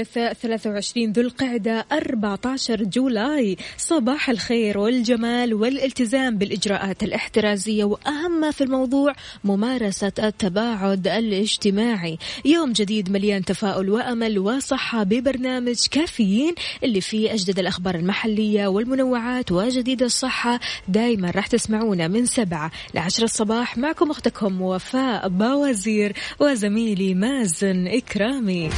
الثلاثاء 23 ذو القعدة 14 جولاي. صباح الخير والجمال والالتزام بالإجراءات الاحترازية وأهم ما في الموضوع ممارسة التباعد الاجتماعي. يوم جديد مليان تفاؤل وأمل وصحة ببرنامج كافيين اللي فيه أجدد الأخبار المحلية والمنوعات وجديد الصحة. دايما راح تسمعونا من سبعة لعشرة الصباح. معكم أختكم وفاء باوزير وزميلي مازن إكرامي.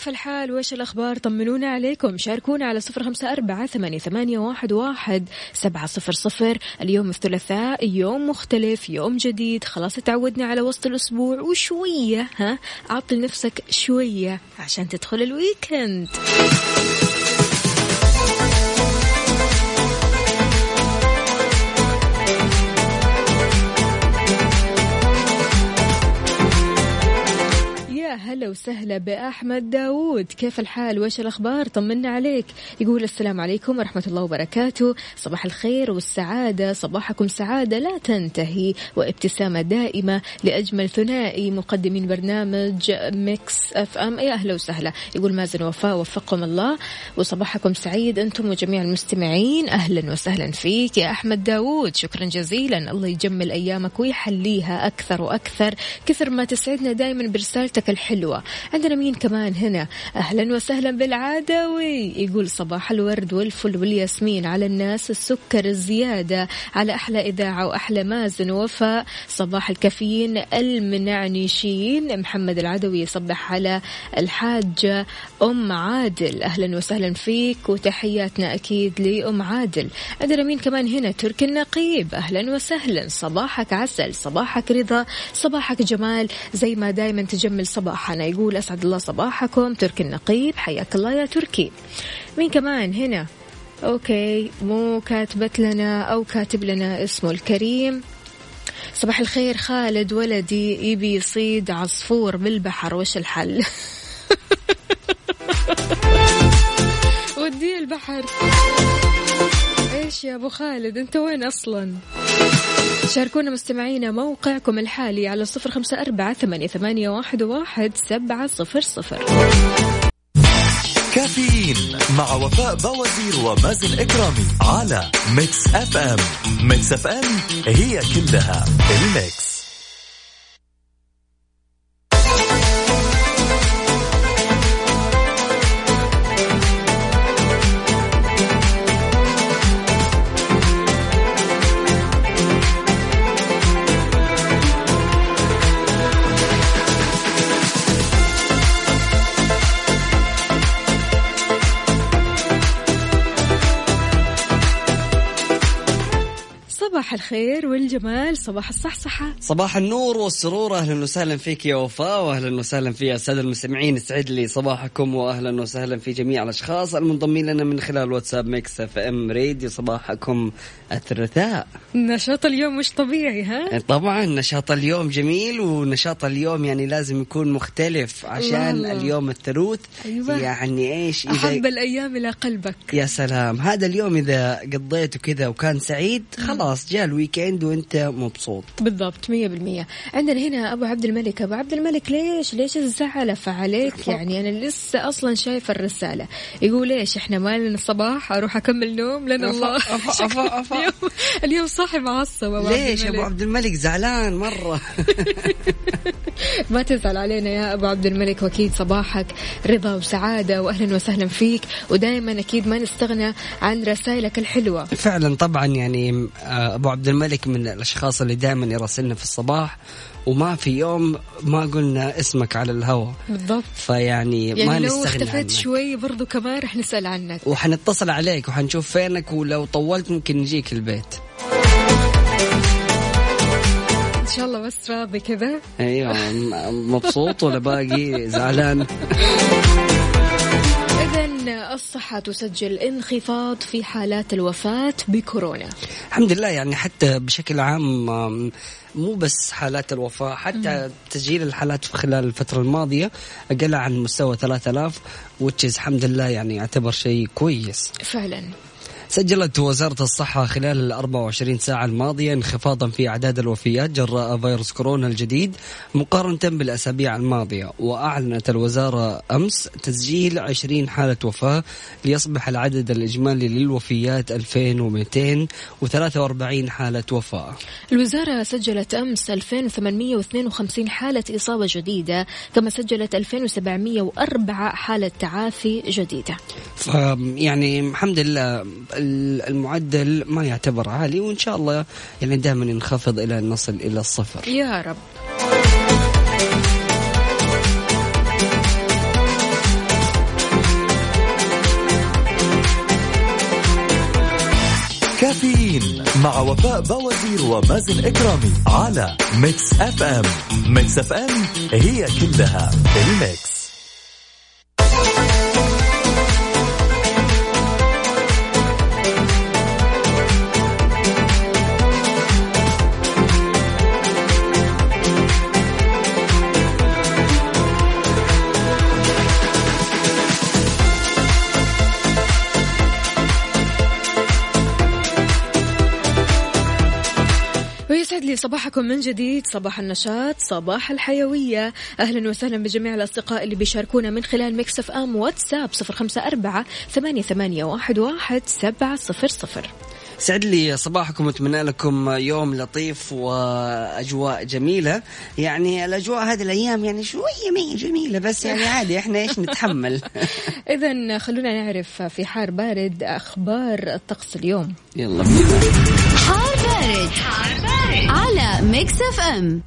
كيف الحال؟ وإيش الأخبار؟ طمنونا عليكم. شاركونا على صفر خمسة أربعة ثمانية, واحد, واحد سبعة صفر صفر. اليوم الثلاثاء يوم مختلف يوم جديد. خلاص تعودنا على وسط الأسبوع. وشوية ها؟ عطل نفسك شوية عشان تدخل ال weekend. وسهلا بأحمد داوود. كيف الحال؟ وإيش الأخبار؟ طمنا عليك. يقول السلام عليكم ورحمة الله وبركاته. صباح الخير والسعادة. صباحكم سعادة لا تنتهي وابتسامة دائمة لأجمل ثنائي مقدمين برنامج Mix FM. يا أهلا وسهلا. يقول مازن وفاء وفقكم الله. وصباحكم سعيد أنتم وجميع المستمعين. أهلا وسهلا فيك يا أحمد داوود. شكرا جزيلا. الله يجمل أيامك ويحليها أكثر وأكثر. كثر ما تسعدنا دائما برسالتك الحلوة. عندنا مين كمان هنا؟ أهلا وسهلا بالعادوي يقول صباح الورد والفل والياسمين على الناس السكر الزيادة على أحلى إذاعة وأحلى مازن وفاء. صباح الكافيين المنعنشين محمد العدوي يصبح على الحاجة أم عادل. أهلا وسهلا فيك وتحياتنا أكيد لأم عادل. عندنا مين كمان هنا؟ تركي النقيب. أهلا وسهلا. صباحك عسل صباحك رضا صباحك جمال. زي ما دايما تجمل صباحنا يقول أسعد الله صباحكم تركي النقيب حياك الله يا تركي. مين كمان هنا؟ أوكي مو كاتبت لنا أو كاتب لنا اسمه الكريم. صباح الخير خالد ولدي يبي يصيد عصفور بالبحر وش الحل؟ وديه البحر. إيش يا أبو خالد. أنت وين أصلا؟ شاركونا مستمعينا موقعكم الحالي على صفر خمسة أربعة ثمانية, واحد, سبعة صفر صفر. كافيين مع وفاء بوازير ومازن إكرامي على Mix FM. Mix FM هي كلها ال mix. صباح الخير والجمال صباح الصحصحة. صباح النور والسرور أهلا وسهلا فيك يا وفاء واهلا وسهلا في الساده المستمعين. يسعد لي صباحكم واهلا وسهلا في جميع الأشخاص المنضمين لنا من خلال واتساب Mix FM راديو. صباحكم الثلاثاء نشاط اليوم مش طبيعي ها؟ طبعا نشاط اليوم جميل ونشاط اليوم يعني لازم يكون مختلف عشان الله. اليوم الثلوث أيوة. يعني إيش؟ أحب الأيام إلى قلبك. يا سلام. هذا اليوم إذا قضيته كذا وكان سعيد خلاص جاء ال weekend وانت مبسوط. بالضبط مية بالمية. عندنا هنا أبو عبد الملك. أبو عبد الملك ليش ليش الزعل؟ عليك يعني أنا لسه أصلا شايفة الرسالة. يقول إيش إحنا ما لنا صباح أروح أكمل نوم؟ لنا الله. أفا أفا أفا. اليوم اليوم صاحي معصب عبد ليش أبو. عبد الملك؟ زعلان مرة. ما تزعل علينا يا أبو عبد الملك وأكيد صباحك رضا وسعادة واهلا وسهلا فيك. ودائما أكيد ما نستغنى عن رسائلك الحلوة. فعلا طبعا يعني آه، أبو عبد الملك من الأشخاص اللي دائما يراسلنا في الصباح وما في يوم ما قلنا اسمك على الهواء بالضبط. فيعني يعني ما لو اختفيت عنك. شوي برضو كمان رح نسأل عنك. وحنتصل عليك وحنشوف فينك ولو طولت ممكن نجيك البيت. إن شاء الله بس راضي كذا. أيوه مبسوط ولا باقي زعلان؟ الصحة تسجل انخفاض في حالات الوفاة بكورونا. الحمد لله يعني حتى بشكل عام مو بس حالات الوفاة حتى تسجيل الحالات في خلال الفترة الماضية أقل عن مستوى 3000 which is الحمد لله يعني يعتبر شيء كويس. فعلا. سجلت وزارة الصحة خلال ال 24 ساعة الماضية انخفاضا في أعداد الوفيات جراء فيروس كورونا الجديد مقارنة بالأسابيع الماضية وأعلنت الوزارة أمس تسجيل 20 حالة وفاة ليصبح العدد الإجمالي للوفيات 2243 حالة وفاة. الوزارة سجلت أمس 2852 حالة إصابة جديدة كما سجلت 2704 حالة تعافي جديدة. فيعني الحمد لله المعدل ما يعتبر عالي وإن شاء الله يعني دائما ينخفض إلى أن نصل إلى الصفر يا رب. كافيين مع وفاء بوازير ومازن إكرامي على Mix FM Mix FM هي كلها ال mix ويسعد لي صباحكم من جديد. صباح النشاط صباح الحيوية. أهلا وسهلا بجميع الأصدقاء اللي بيشاركونا من خلال Mix FM واتساب صفر خمسة أربعة ثمانية, ثمانية واحد, واحد سبعة صفر صفر. سعد لي صباحكم اتمنى لكم يوم لطيف وأجواء جميلة. يعني الأجواء هذه الأيام يعني شوية مي جميلة بس يعني عادي إحنا إيش نتحمل؟ إذا خلونا نعرف في حار بارد أخبار الطقس اليوم. يلا. بينا حار بارد, حار بارد. على Mix FM.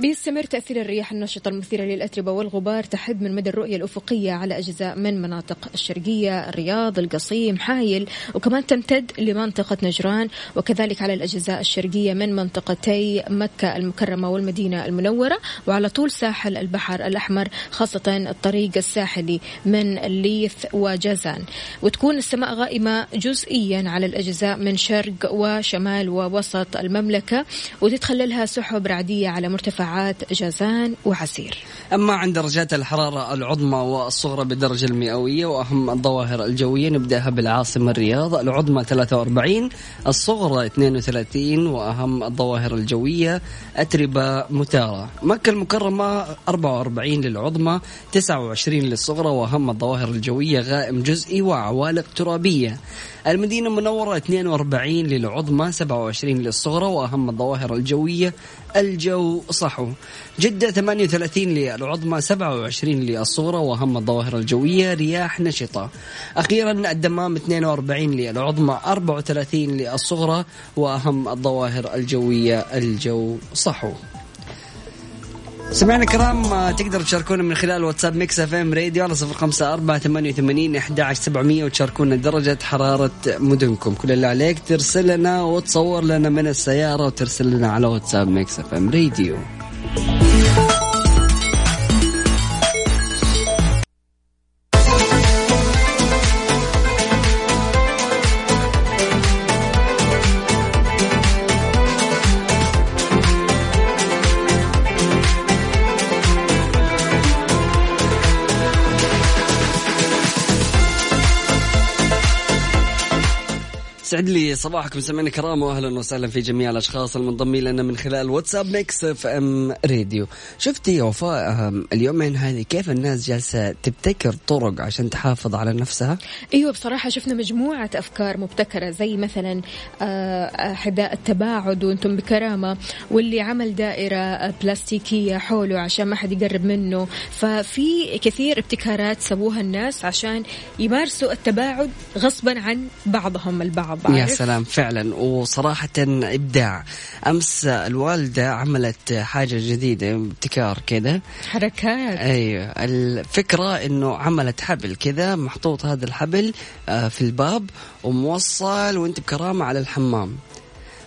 بيستمر تأثير الرياح النشطة المثيرة للأتربة والغبار تحد من مدى الرؤية الأفقية على أجزاء من مناطق الشرقية الرياض القصيم حايل وكمان تمتد لمنطقة نجران وكذلك على الأجزاء الشرقية من منطقتي مكة المكرمة والمدينة المنورة وعلى طول ساحل البحر الأحمر خاصة الطريق الساحلي من الليث وجازان. وتكون السماء غائمة جزئيا على الأجزاء من شرق وشمال ووسط المملكة وتتخللها سحب رعدية على مرتفعات جازان وعسير. أما عند درجات الحرارة العظمى والصغرى بالدرجه المئوية وأهم الظواهر الجوية نبدأها بالعاصمة الرياض العظمى 43 الصغرى 32 وأهم الظواهر الجوية أتربة متارة. مكة المكرمة 44 للعظمى 29 للصغرى وأهم الظواهر الجوية غائم جزئي وعوالق ترابية. المدينة المنورة 42 للعظمى 27 للصغرى وأهم الظواهر الجوية الجو صحو. جدة 38 للعظمى 27 للصغرى وأهم الظواهر الجوية رياح نشطة. أخيرا الدمام 42 للعظمى 34 للصغرى وأهم الظواهر الجوية الجو صحو. سمعنا كرام آه، تقدروا تشاركونا من خلال واتساب Mix FM راديو على صفر خمسة أربعة ثمانية وثمانين أحد عشر سبعمية وتشاركونا درجة حرارة مدنكم. كل اللي عليك ترسل لنا وتصور لنا من السيارة وترسل لنا على واتساب Mix FM راديو. سعد لي صباحكم سمعنا كرام واهلا وسهلا في جميع الأشخاص المنضمين لنا من خلال واتساب Mix FM راديو. شفتي يا وفاء اليومين هذه كيف الناس جالسة تبتكر طرق عشان تحافظ على نفسها؟ أيوه بصراحة شفنا مجموعة أفكار مبتكرة زي مثلا آه، حذاء التباعد وأنتم بكرامة واللي عمل دائرة بلاستيكية حوله عشان ما حد يقرب منه. ففي كثير ابتكارات سووها الناس عشان يمارسوا التباعد غصبا عن بعضهم البعض. يا عارف؟ سلام فعلا. وصراحة إبداع. أمس الوالدة عملت حاجة جديدة ابتكار كذا حركات. أيوه الفكرة إنه عملت حبل كذا محطوط هذا الحبل آه، في الباب وموصل وأنت بكرامة على الحمام.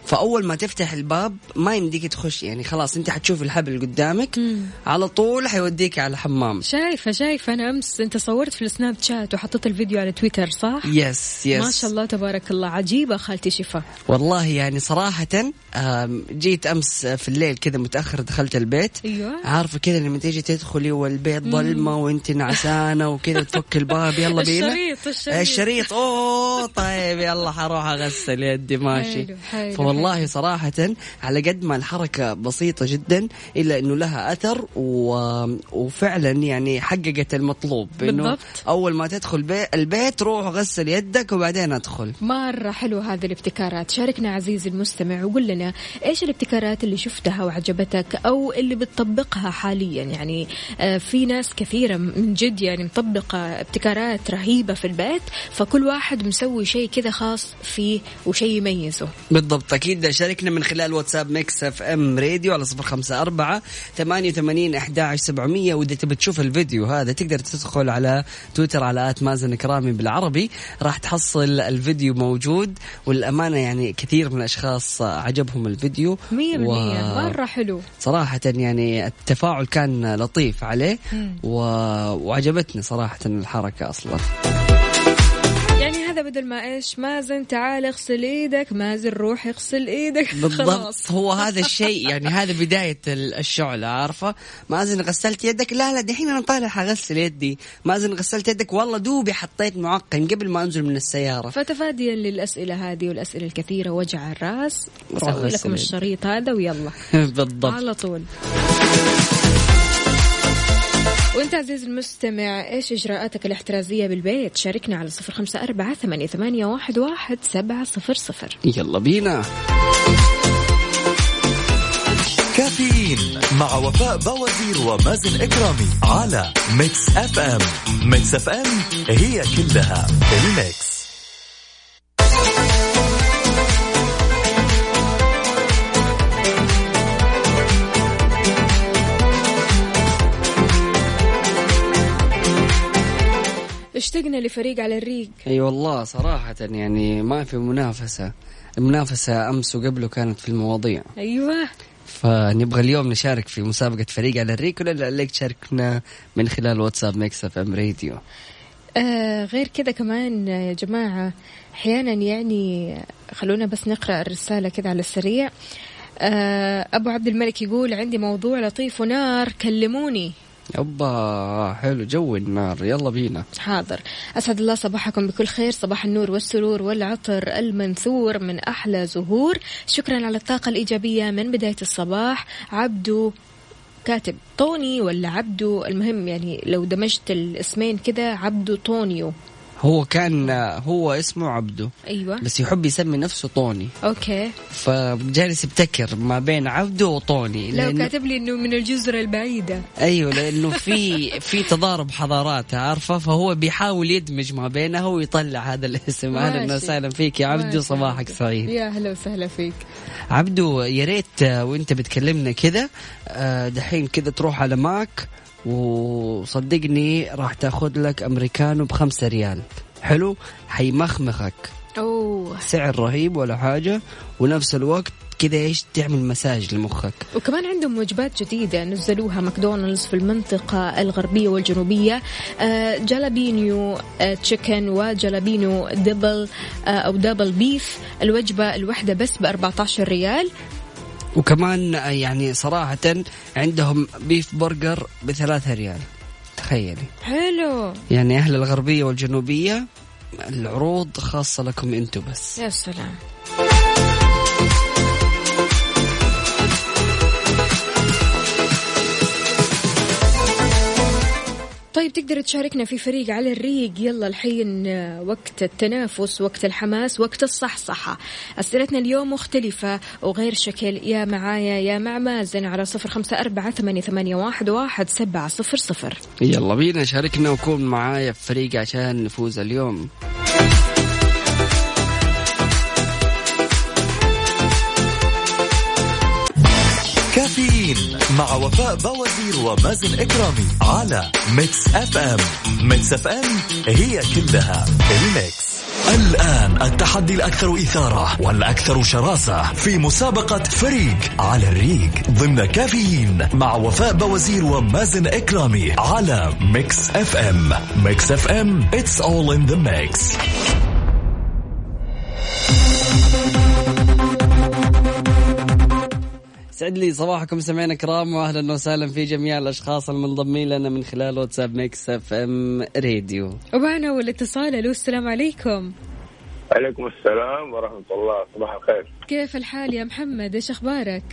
فأول ما تفتح الباب ما يمديك تخش يعني خلاص أنت حتشوف الحبل قدامك على طول حيوديك على الحمام شايفة شايفة أنا أمس أنت صورت في السناب شات وحطيت الفيديو على تويتر صح؟ yes yes ما شاء الله تبارك الله عجيبة خالتي شفا. والله يعني صراحة آم، جيت أمس في الليل كذا متأخر دخلت البيت. أيوة. عارفة كذا لما تيجي تدخلي والبيت ظلمة وأنت نعسانة وكذا تفك الباب يلا بينا. الشريط- الشريط. الشريط. أوه طيب يلا حروح أغسل يدي ماشي. حلو، حلو، فوالله حلو. صراحة على قد ما الحركة بسيطة جدا إلا أنه لها أثر و... وفعلا يعني حققت المطلوب. بالضبط. أول ما تدخل بي... البيت روح غسل يدك وبعدين أدخل. مرة حلو هذه الابتكارات شاركنا عزيزي المستمع وقول لنا إيش الابتكارات اللي شفتها وعجبتك أو اللي بتطبقها حاليا؟ يعني آه، في ناس كثيرة من جد يعني مطبقة ابتكارات رهيبة في البيت فكل واحد مسوي شيء كذا خاص فيه وشيء يميزه. بالضبط أكيد شاركنا من خلال واتساب Mix FM راديو على صفر خمسة أربعة ثمانية وثمانين أحد سبعمية. وإذا تبي تشوف الفيديو هذا تقدر تدخل على تويتر على at مازن كرامي بالعربي. راح تحصل الفيديو موجود والأمانة يعني كثير من الأشخاص عجبهم الفيديو. مية بالمية. مرة حلو. صراحة يعني التفاعل كان لطيف عليه. و... وعجبتني صراحة الحركة أصلا. بدل ما إيش؟ مازن تعال اغسل إيدك. مازن روح اغسل إيدك. بالضبط. هو هذا الشيء يعني هذا بداية ال- الشعلة عارفة؟ مازن غسلت يدك؟ لا لا دحين أنا طالع حغسل يدي. مازن غسلت يدك؟ والله دوبي حطيت معقم قبل ما أنزل من السيارة. فتفاديا للأسئلة هذه والأسئلة الكثيرة. وجع الراس غسل لكم. الشريط هذا ويلا. بالضبط. على طول. وانت عزيز المستمع إيش إجراءاتك الاحترازية بالبيت؟ شاركنا على صفر خمسة أربعة ثمانية, ثمانية واحد, واحد سبعة صفر صفر. يلا بينا. كافيين مع وفاء بوازير ومازن إكرامي على Mix FM. Mix FM هي كلها ال mix. اشتقنا لفريق على الريق. أي والله صراحة يعني ما في منافسة. المنافسة أمس وقبله كانت في المواضيع. أيوه. فنبغى اليوم نشارك في مسابقة فريق على الريق ولا عليك تشاركنا من خلال واتساب Mix FM راديو. آه غير كذا كمان يا جماعة أحيانا يعني خلونا بس نقرأ الرسالة كذا على السريع. آه أبو عبد الملك يقول عندي موضوع لطيف ونار كلموني. يبا حلو جو النار يلا بينا. حاضر. أسعد الله صباحكم بكل خير. صباح النور والسرور والعطر المنثور من أحلى زهور. شكرا على الطاقة الإيجابية من بداية الصباح. عبدو كاتب طوني ولا عبدو المهم يعني لو دمجت الاسمين كذا عبدو طونيو. هو كان هو اسمه عبده أيوة. بس يحب يسمي نفسه طوني. okay. فجالس يبتكر ما بين عبده وطوني لو لأنه- كاتب لي إنه من الجزر البعيدة. أيوه لأنه في في تضارب حضارات عارفة؟ فهو بيحاول يدمج ما بينها ويطلع هذا الاسم. أهلا. وسهلا فيك يا ماشي. صباحك سعيد. يا هلا وسهلا فيك. عبدو يا ريت آه، وأنت بتكلمنا كذا آه، دحين كذا تروح على ماك. وصدقني راح تاخذ لك أمريكانو بخمسة ريال. حلو؟ حيمخمخك. أوه. سعر رهيب ولا حاجة؟ ونفس الوقت كذا إيش تعمل مساج لمخك. وكمان عندهم وجبات جديدة نزلوها ماكدونالدز في المنطقة الغربية والجنوبية. آه jalapeno آه chicken و jalapeno double آه أو double beef الوجبة الواحدة بس ب 14 ريال. وكمان يعني صراحة عندهم beef burger بثلاثة ريال. تخيلي. حلو. يعني أهل الغربية والجنوبية العروض خاصة لكم أنتم بس. يا سلام. طيب تقدر تشاركنا في فريق على الريق؟ يلا الحين آه، وقت التنافس وقت الحماس وقت الصحصحة. أسئلتنا اليوم مختلفة وغير شكل. يا معايا يا مع مازن على صفر خمسة أربعة ثمانية, ثمانية واحد, واحد سبعة صفر صفر. يلا بينا شاركنا وكون معايا في فريق عشان نفوز اليوم. مع وفاء بوازير ومازن إكرامي على Mix FM. Mix FM it's all in the mix. الآن التحدي الأكثر إثارة والأكثر شراسة في مسابقة فريق على الريق ضمن كافيين مع وفاء بوازير ومازن إكرامي على Mix FM. Mix FM it's all in the mix. سعد لي صباحكم سمعنا كرام واهلا وسهلا في جميع الأشخاص المنضمين لنا من خلال واتساب Mix FM راديو. ومعنا والاتصال ألو السلام عليكم. عليكم السلام ورحمة الله صباح الخير. كيف الحال يا محمد؟ إيش أخبارك؟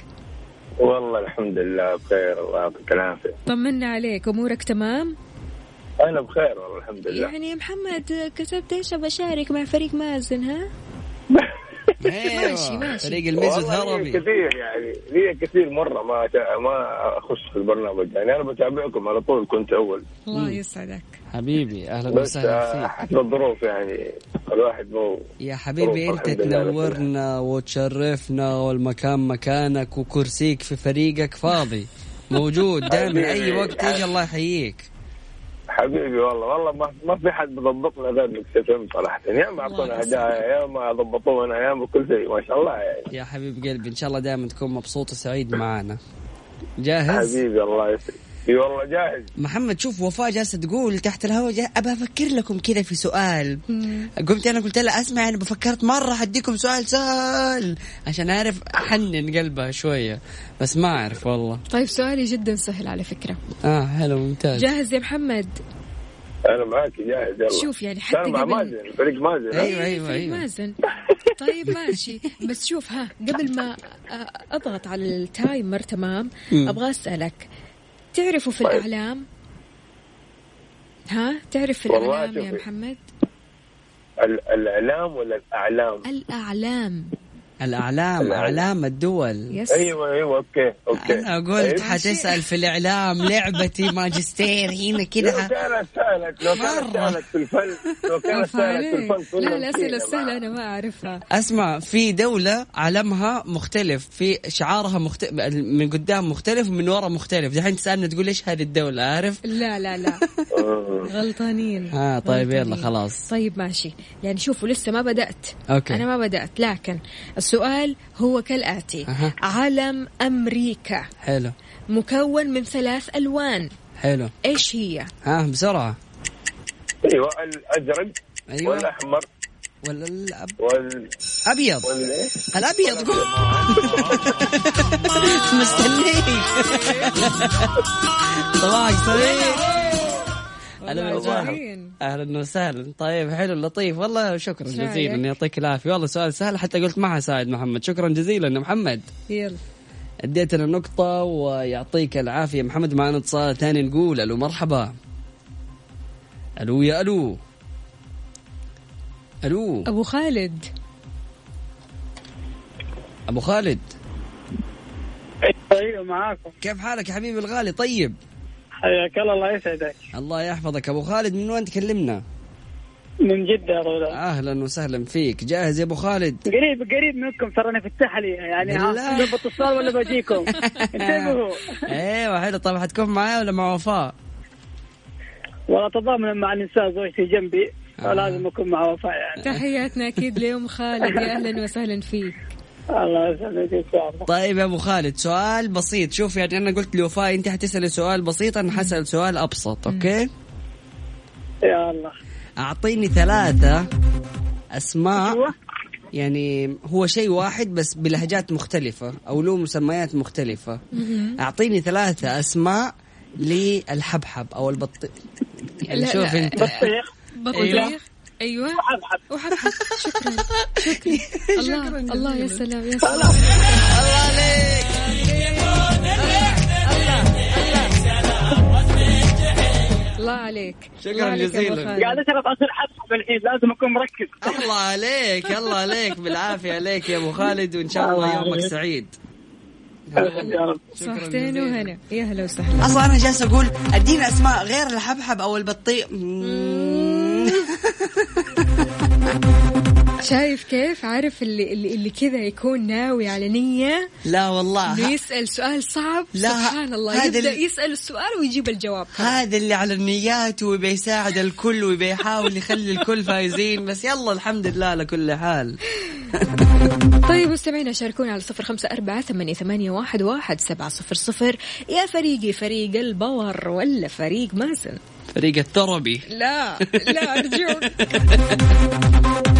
والله الحمد لله بخير الله يعطيك العافية. طمنا عليك أمورك تمام؟ أنا بخير والله الحمد لله. يعني يا محمد كتبت إيش بشارك مع فريق مازن ها؟ ماشي، ماشي. فريق الميز الهربي كثير يعني لي كثير مرة ما ما أخش في البرنامج. يعني أنا بتابعكم على طول كنت أول. الله يسعدك. حبيبي أهلا بس وسهلا آه، فيك. حسب الظروف يعني. الواحد مو يا حبيبي أنت. تنورنا وتشرفنا والمكان مكانك وكرسيك في فريقك فاضي. موجود دائما أي. وقت يجي الله يحييك. حبيبي والله والله ما, ما في حد بضبطنا غير Mix FM صراحة. يا ما أعطونا هدايا يا ما ضبطونا يا ما كل شيء ما شاء الله يعني. يا حبيب قلبي إن شاء الله دائما تكون مبسوط وسعيد معنا جاهز؟ حبيبي الله يسعدك. إي والله جاهز. محمد شوف وفاء جالسة تقول تحت الهواء أبى أفكر لكم كذا في سؤال. قمت أنا قلت لها أسمع أنا بفكرت مرة حديكم سؤال سهل عشان أعرف أحنن قلبها شوية. بس ما أعرف والله. طيب سؤالي جدا سهل على فكرة. آه حلو ممتاز. جاهز يا محمد؟ أنا معاك جاهز يلا. شوف يعني حتى كان مع قبل مازن فريق مازن أيوة، فريق أيوة. مازن. طيب ماشي. بس شوف ها قبل ما أضغط على التايمر تمام. أبغى أسألك تعرفوا في طيب. الإعلام ها تعرف في والله الإعلام يا. محمد ال- الإعلام ولا الأعلام؟ الأعلام الأعلام الأعلام. أعلام الدول يس أيوه أيوه أوكي أوكي أنا قلت أيوة. حتسال في الإعلام لعبتي ماجستير هنا لو كذا كانت سالت لو كانت مرة. سالت في الفن لو كانت سالت في. الفن لا الاسئله السهله. أنا ما أعرفها أسمع في دولة علمها مختلف في شعارها مختلف من قدام مختلف ومن ورا مختلف دحين تسألنا تقول إيش هذه الدولة عارف لا لا لا. غلطانين ها طيب يلا غلطانين. خلاص طيب ماشي يعني شوفوا لسه ما بدأت أوكي. أنا ما بدأت لكن السؤال هو كالآتي. أها. علم أمريكا. حلو. مكون من ثلاث ألوان. حلو. إيش هي؟ ها بسرعة. أيوه الأزرق أيوة. والأحمر. ولا الأب... وال أبيض والايه؟ الأبيض. قول مستنيك. صباحك سعيد هلا والله وسهلا. أهلا وسهلا. طيب حلو لطيف. والله شكرا. جزيلا. يعطيك العافية. والله سؤال سهل حتى قلت معها سعد محمد. شكرا جزيلا يا محمد. يلا. اديتنا نقطة ويعطيك العافية. محمد معنا اتصال ثاني نقول ألو مرحبا. ألو يا ألو. ألو. أبو خالد. أبو خالد. أيوه معاكم. كيف حالك يا حبيبي الغالي؟ طيب. حياك الله الله يسعدك. الله يحفظك. أبو خالد من وين تكلمنا؟ من جدة يا طويل العمر. أهلا وسهلا فيك. جاهز يا أبو خالد؟ قريب قريب منكم ترى أنا في التحلية يعني ضبط اتصال ولا بجيكم؟ انتبهوا. أيوه حلو طيب حتكون معايا ولا مع وفاء؟ والله تضامنا مع الانسان زوجتي جنبي فلازم أكون مع وفاء يعني. تحياتنا أكيد ليوم خالد يا أهلا وسهلا فيك. الله يسعدك إن شاء الله. طيب يا أبو خالد سؤال بسيط. شوف يعني أنا قلت لوفاء أنت حتسألي سؤال بسيط أنا حسأل سؤال أبسط أوكي؟ يا الله. أعطيني ثلاثة أسماء. أيوه يعني هو شيء واحد بس بلهجات مختلفة أو له مسميات مختلفة. أعطيني ثلاثة أسماء للحبحب أو البطيخ يعني شوف. أنت. بطيخ. بطيخ. أيوة. حبحب وحبحب شكرا. شكرا. الله. الله يا سلام. يا سلام. الله عليك. الله عليك. شكراً جزيلاً. قاعد اشرب عصير حبحب الحين لازم أكون مركز. الله عليك الله عليك. بالعافية عليك يا أبو خالد وإن شاء الله يومك سعيد. يا رب صحتين وهنا. يا هلا وسهلا. أصلا أنا جالس أقول ادينا أسماء غير الحبحب أو البطيء. شايف كيف؟ عارف اللي اللي, اللي كذا يكون ناوي على نية؟ لا والله. ه- بيسأل سؤال صعب. لا، سبحان الله. هذا يبدأ ال- يسأل السؤال ويجيب الجواب. هذا اللي على النيات ويبي يساعد الكل ويبي يحاول يخلي الكل فايزين. بس يلا الحمد لله على كل حال. طيب مستمعينا شاركونا على صفر خمسة أربعة ثمانية, ثمانية واحد, واحد سبعة صفر صفر. يا فريقي فريق الباور ولا فريق مازن؟ فريق التربي. لا لا أرجوك.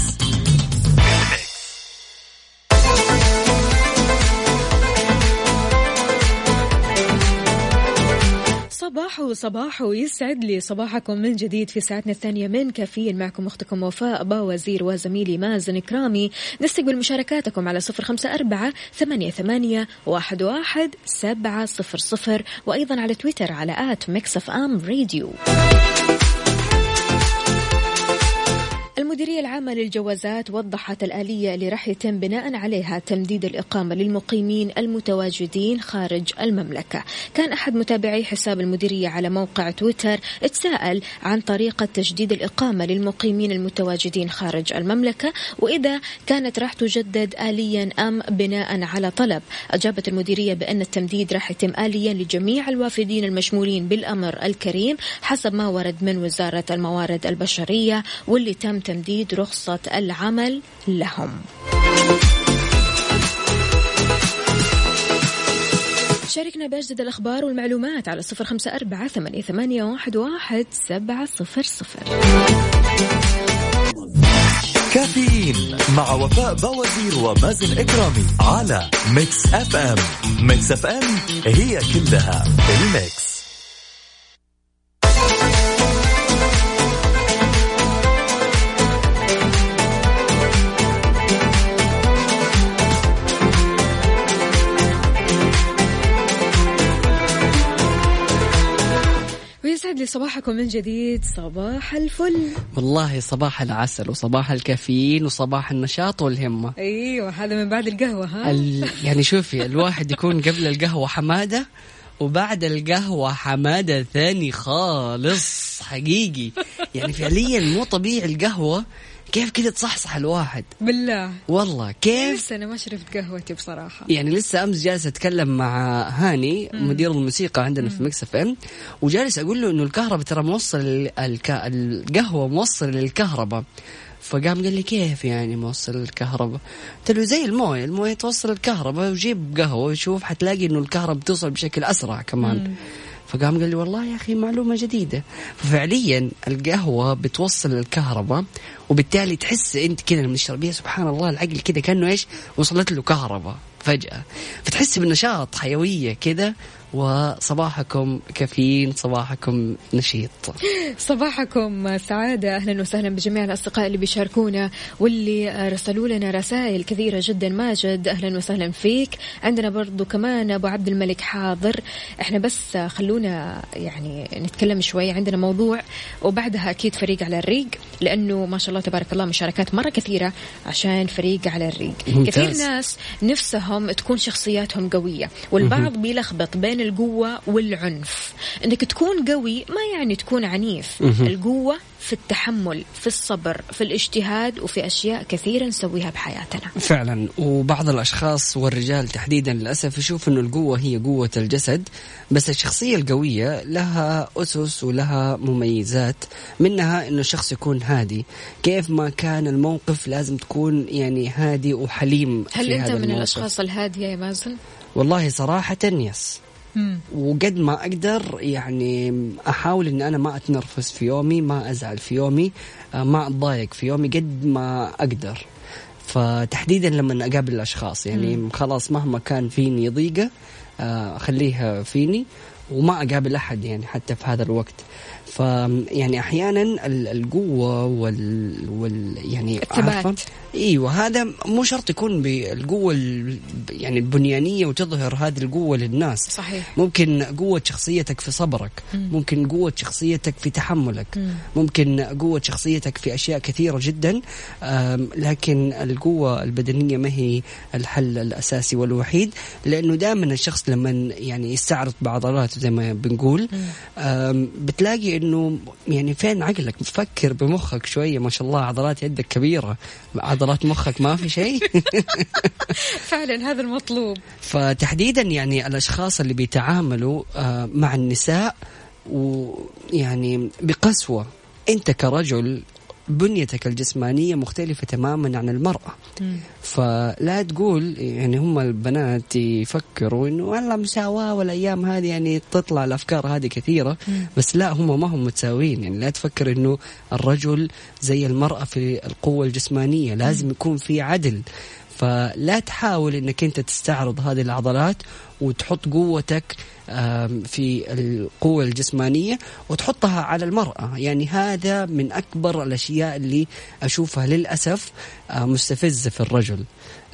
صباح صباح ويسعد لي صباحكم من جديد في ساعتنا الثانية من كافيين. معكم أختكم وفاء باوزير وزميلي مازن إكرامي نستقبل مشاركاتكم على صفر خمسة أربعة ثمانية, ثمانية واحد, واحد سبعة صفر صفر وأيضا على تويتر على at Mix FM Radio. المديرية العامة للجوازات وضحت الآلية اللي راح يتم بناء عليها تمديد الإقامة للمقيمين المتواجدين خارج المملكة. كان أحد متابعي حساب المديرية على موقع تويتر تساءل عن طريقة تجديد الإقامة للمقيمين المتواجدين خارج المملكة وإذا كانت راح تجدد آليا أم بناء على طلب. أجابت المديرية بأن التمديد راح يتم آليا لجميع الوافدين المشمولين بالأمر الكريم حسب ما ورد من وزارة الموارد البشرية واللي تم تمديد رخصة العمل لهم. شاركنا بأجدد الأخبار والمعلومات على صفر خمسة أربعة ثمانية, واحد سبعة صفر صفر. كافيين مع وفاء بوازير ومازن إكرامي على Mix FM Mix FM it's all in the mix ويسعد لي صباحكم من جديد. صباح الفل. والله صباح العسل وصباح الكافيين وصباح النشاط والهمة. أيوه هذا من بعد القهوة ها؟ ال... يعني شوفي الواحد يكون قبل القهوة حمادة وبعد القهوة حمادة ثاني خالص حقيقي. يعني فعليا مو طبيعي القهوة كيف كذا تصحصح الواحد؟ بالله. والله كيف؟ لسه أنا ما شربت قهوتي بصراحة. يعني لسه أمس جالس أتكلم مع هاني مدير الموسيقى عندنا في Mix FM وجالس أقول له إنه الكهرباء ترى موصل ال- الك... القهوة موصل للكهرباء. فقام قال لي كيف يعني موصل الكهرباء؟ قلت له زي الموية، الموية توصل الكهرباء وجيب قهوة وشوف حتلاقي إنه الكهرباء بتوصل بشكل أسرع كمان. فقام قال لي والله يا أخي معلومة جديدة. ففعليا القهوة بتوصل الكهرباء وبالتالي تحس أنت كذا لما تشربيها سبحان الله العقل كذا كأنه إيش؟ وصلت له كهرباء فجأة. فتحس بالنشاط حيوية كذا وصباحكم كافيين صباحكم نشيط. صباحكم سعادة أهلا وسهلا بجميع الأصدقاء اللي بيشاركونا واللي رسلوا لنا رسائل كثيرة جدا. ماجد أهلا وسهلا فيك. عندنا برضو كمان أبو عبد الملك حاضر. إحنا بس خلونا يعني نتكلم شوي. عندنا موضوع وبعدها أكيد فريق على الريق لأنه ما شاء الله تبارك الله مشاركات مرة كثيرة عشان فريق على الريق. ممتاز. كثير ناس نفسهم تكون شخصياتهم قوية والبعض بيلخبط بين القوة والعنف. إنك تكون قوي ما يعني تكون عنيف. القوة في التحمل في الصبر في الاجتهاد وفي أشياء كثيرة نسويها بحياتنا. فعلا. وبعض الأشخاص والرجال تحديدا للأسف يشوف إنه القوة هي قوة الجسد بس الشخصية القوية لها أسس ولها مميزات. منها إنه الشخص يكون هادي. كيف ما كان الموقف لازم تكون يعني هادي وحليم هل في أنت هذا من الموقف. الأشخاص الهادية يا مازن؟ والله صراحة يس. وقد ما أقدر يعني أحاول إن أنا ما أتنرفز في يومي ما أزعل في يومي آه، ما أتضايق في يومي قد ما أقدر. فتحديدا لما أقابل الأشخاص يعني خلاص مهما كان فيني ضيقه آه، أخليها فيني وما أقابل أحد يعني حتى في هذا الوقت. ف يعني أحيانا ال- القوة وال, وال يعني الثبات. إيوه هذا مو شرط يكون بالقوة ال- يعني البنيانية وتظهر هذه القوة للناس. صحيح. ممكن قوة شخصيتك في صبرك. ممكن قوة شخصيتك في تحملك. ممكن قوة شخصيتك في أشياء كثيرة جدا لكن القوة البدنية ما هي الحل الأساسي والوحيد لأنه دائما الشخص لما يعني يستعرض بعضلاته زي ما بنقول بتلاقي إنه يعني فين عقلك؟ فكر بمخك شوية ما شاء الله عضلات يدك كبيرة عضلات مخك ما في شيء. فعلا هذا المطلوب. فتحديدا يعني الأشخاص اللي بيتعاملوا آه، مع النساء ويعني بقسوة. أنت كرجل بنيتك الجسمانية مختلفة تماما عن المرأة. فلا تقول يعني هم البنات يفكروا إنه والله مساواة والأيام هذه يعني تطلع الأفكار هذه كثيرة. بس لا هم ما هم متساويين. يعني لا تفكر إنه الرجل زي المرأة في القوة الجسمانية لازم يكون في عدل. فلا تحاول إنك أنت تستعرض هذه العضلات وتحط قوتك في القوة الجسمانية وتحطها على المرأة. يعني هذا من أكبر الأشياء اللي أشوفها للأسف آه، مستفزة في الرجل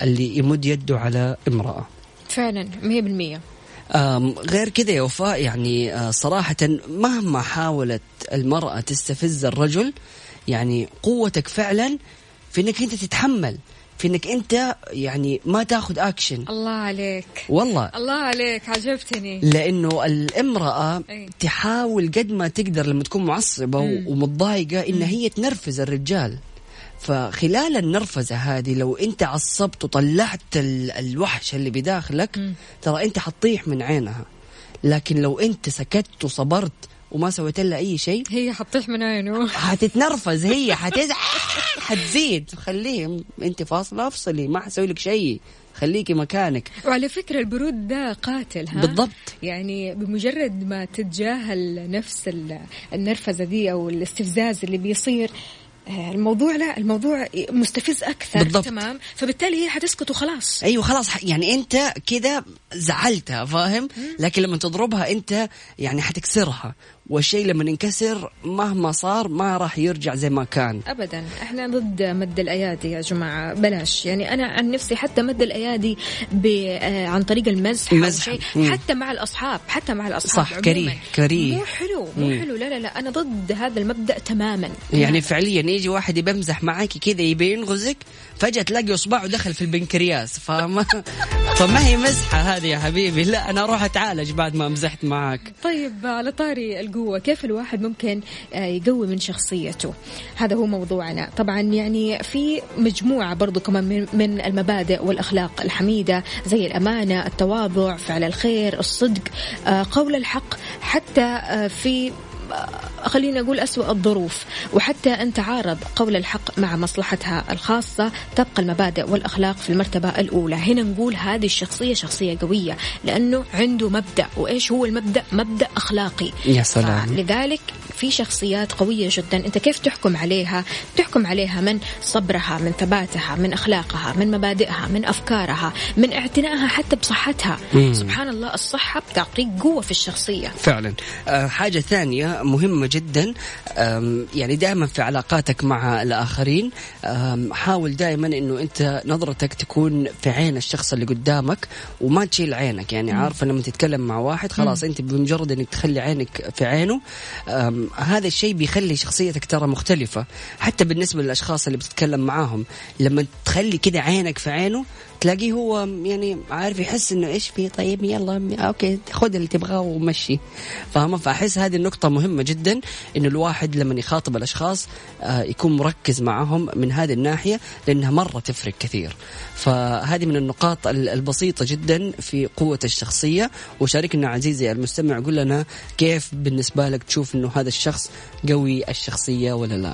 اللي يمد يده على امرأة. فعلا 100% آم، غير كذا يا وفاء يعني آه، صراحة مهما حاولت المرأة تستفز الرجل يعني قوتك فعلا في إنك أنت تتحمل. في انك انت يعني ما تاخذ اكشن الله عليك. والله. الله عليك عجبتني. لأنه الامرأة أي. تحاول قد ما تقدر لما تكون معصبة و- ومتضايقة إن هي تنرفز الرجال. فخلال النرفزة هذه لو أنت عصبت وطلعت ال- الوحش اللي بداخلك ترى أنت حتطيح من عينها. لكن لو أنت سكت وصبرت وما سويت لها أي شيء هي حطيح من عينه. حتتنرفز هي حتزعل حتزيد. خليه انت فاصلة افصلي ما حسوي لك شيء. خليكي مكانك. وعلى فكرة البرود ده قاتل ها؟ بالضبط. يعني بمجرد ما تتجاهل نفس ال- النرفزة دي أو الاستفزاز اللي بيصير آه، الموضوع لا الموضوع مستفز أكثر. بالضبط. تمام؟ فبالتالي هي حتسكت وخلاص. أيوه خلاص. يعني أنت كذا زعلتها فاهم؟ لكن لما تضربها أنت يعني حتكسرها. والشيء لما ينكسر مهما صار ما راح يرجع زي ما كان ابدا إحنا ضد مد الأيادي يا جماعة بلاش يعني أنا عن نفسي حتى مد الأيادي. آه، عن طريق المزح المزح. شيء. حتى مع الأصحاب حتى مع الأصحاب صح،. كريه- كريه. مو حلو مو. حلو لا لا لا أنا ضد هذا المبدأ تماما يعني فعليا يجي واحد يبمزح معاكي كذا يبي ينغزك فجأة تلاقي أصبعه دخل في البنكرياس فما فما هي مزحة هذه يا حبيبي. لا أنا أروح أتعالج بعد ما مزحت معاك. طيب على طاري القوة كيف الواحد ممكن آه، يقوي من شخصيته؟ هذا هو موضوعنا. طبعا يعني في مجموعة برضو كمان من- المبادئ والأخلاق الحميدة زي الأمانة التواضع فعل الخير الصدق آه، قول الحق حتى آه، في خلينا نقول أسوأ الظروف وحتى أن تعارض قول الحق مع مصلحتها الخاصة تبقى المبادئ والأخلاق في المرتبة الأولى. هنا نقول هذه الشخصية شخصية قوية لأنه عنده مبدأ. وإيش هو المبدأ؟ مبدأ أخلاقي. يا سلام. لذلك في شخصيات قوية جدا. أنت كيف تحكم عليها؟ تحكم عليها من صبرها من ثباتها من أخلاقها من مبادئها من أفكارها من اعتنائها حتى بصحتها. سبحان الله الصحة بتعطيك قوة في الشخصية. فعلا. آه، حاجة ثانية مهمة جدا. يعني دائما في علاقاتك مع الآخرين. حاول دائما أنه أنت نظرتك تكون في عين الشخص اللي قدامك وما تشيل عينك. يعني عارفة لما تتكلم مع واحد خلاص أنت بمجرد أنك تخلي عينك في عينه. هذا الشيء بيخلي شخصيتك ترى مختلفة. حتى بالنسبة للأشخاص اللي بتتكلم معاهم لما تخلي كده عينك في عينه تلاقيه هو يعني عارف يحس إنه إيش في؟ طيب يلا أوكي خذ اللي تبغاه ومشي. فاهمه فأحس هذه النقطة مهمة جدا إنه الواحد لما يخاطب الأشخاص آه، يكون مركز معهم من هذه الناحية لأنها مرة تفرق كثير. فهذه من النقاط ال- البسيطة جدا في قوة الشخصية. وشاركنا عزيزي المستمع قول لنا كيف بالنسبة لك تشوف إنه هذا الشخص قوي الشخصية ولا لا؟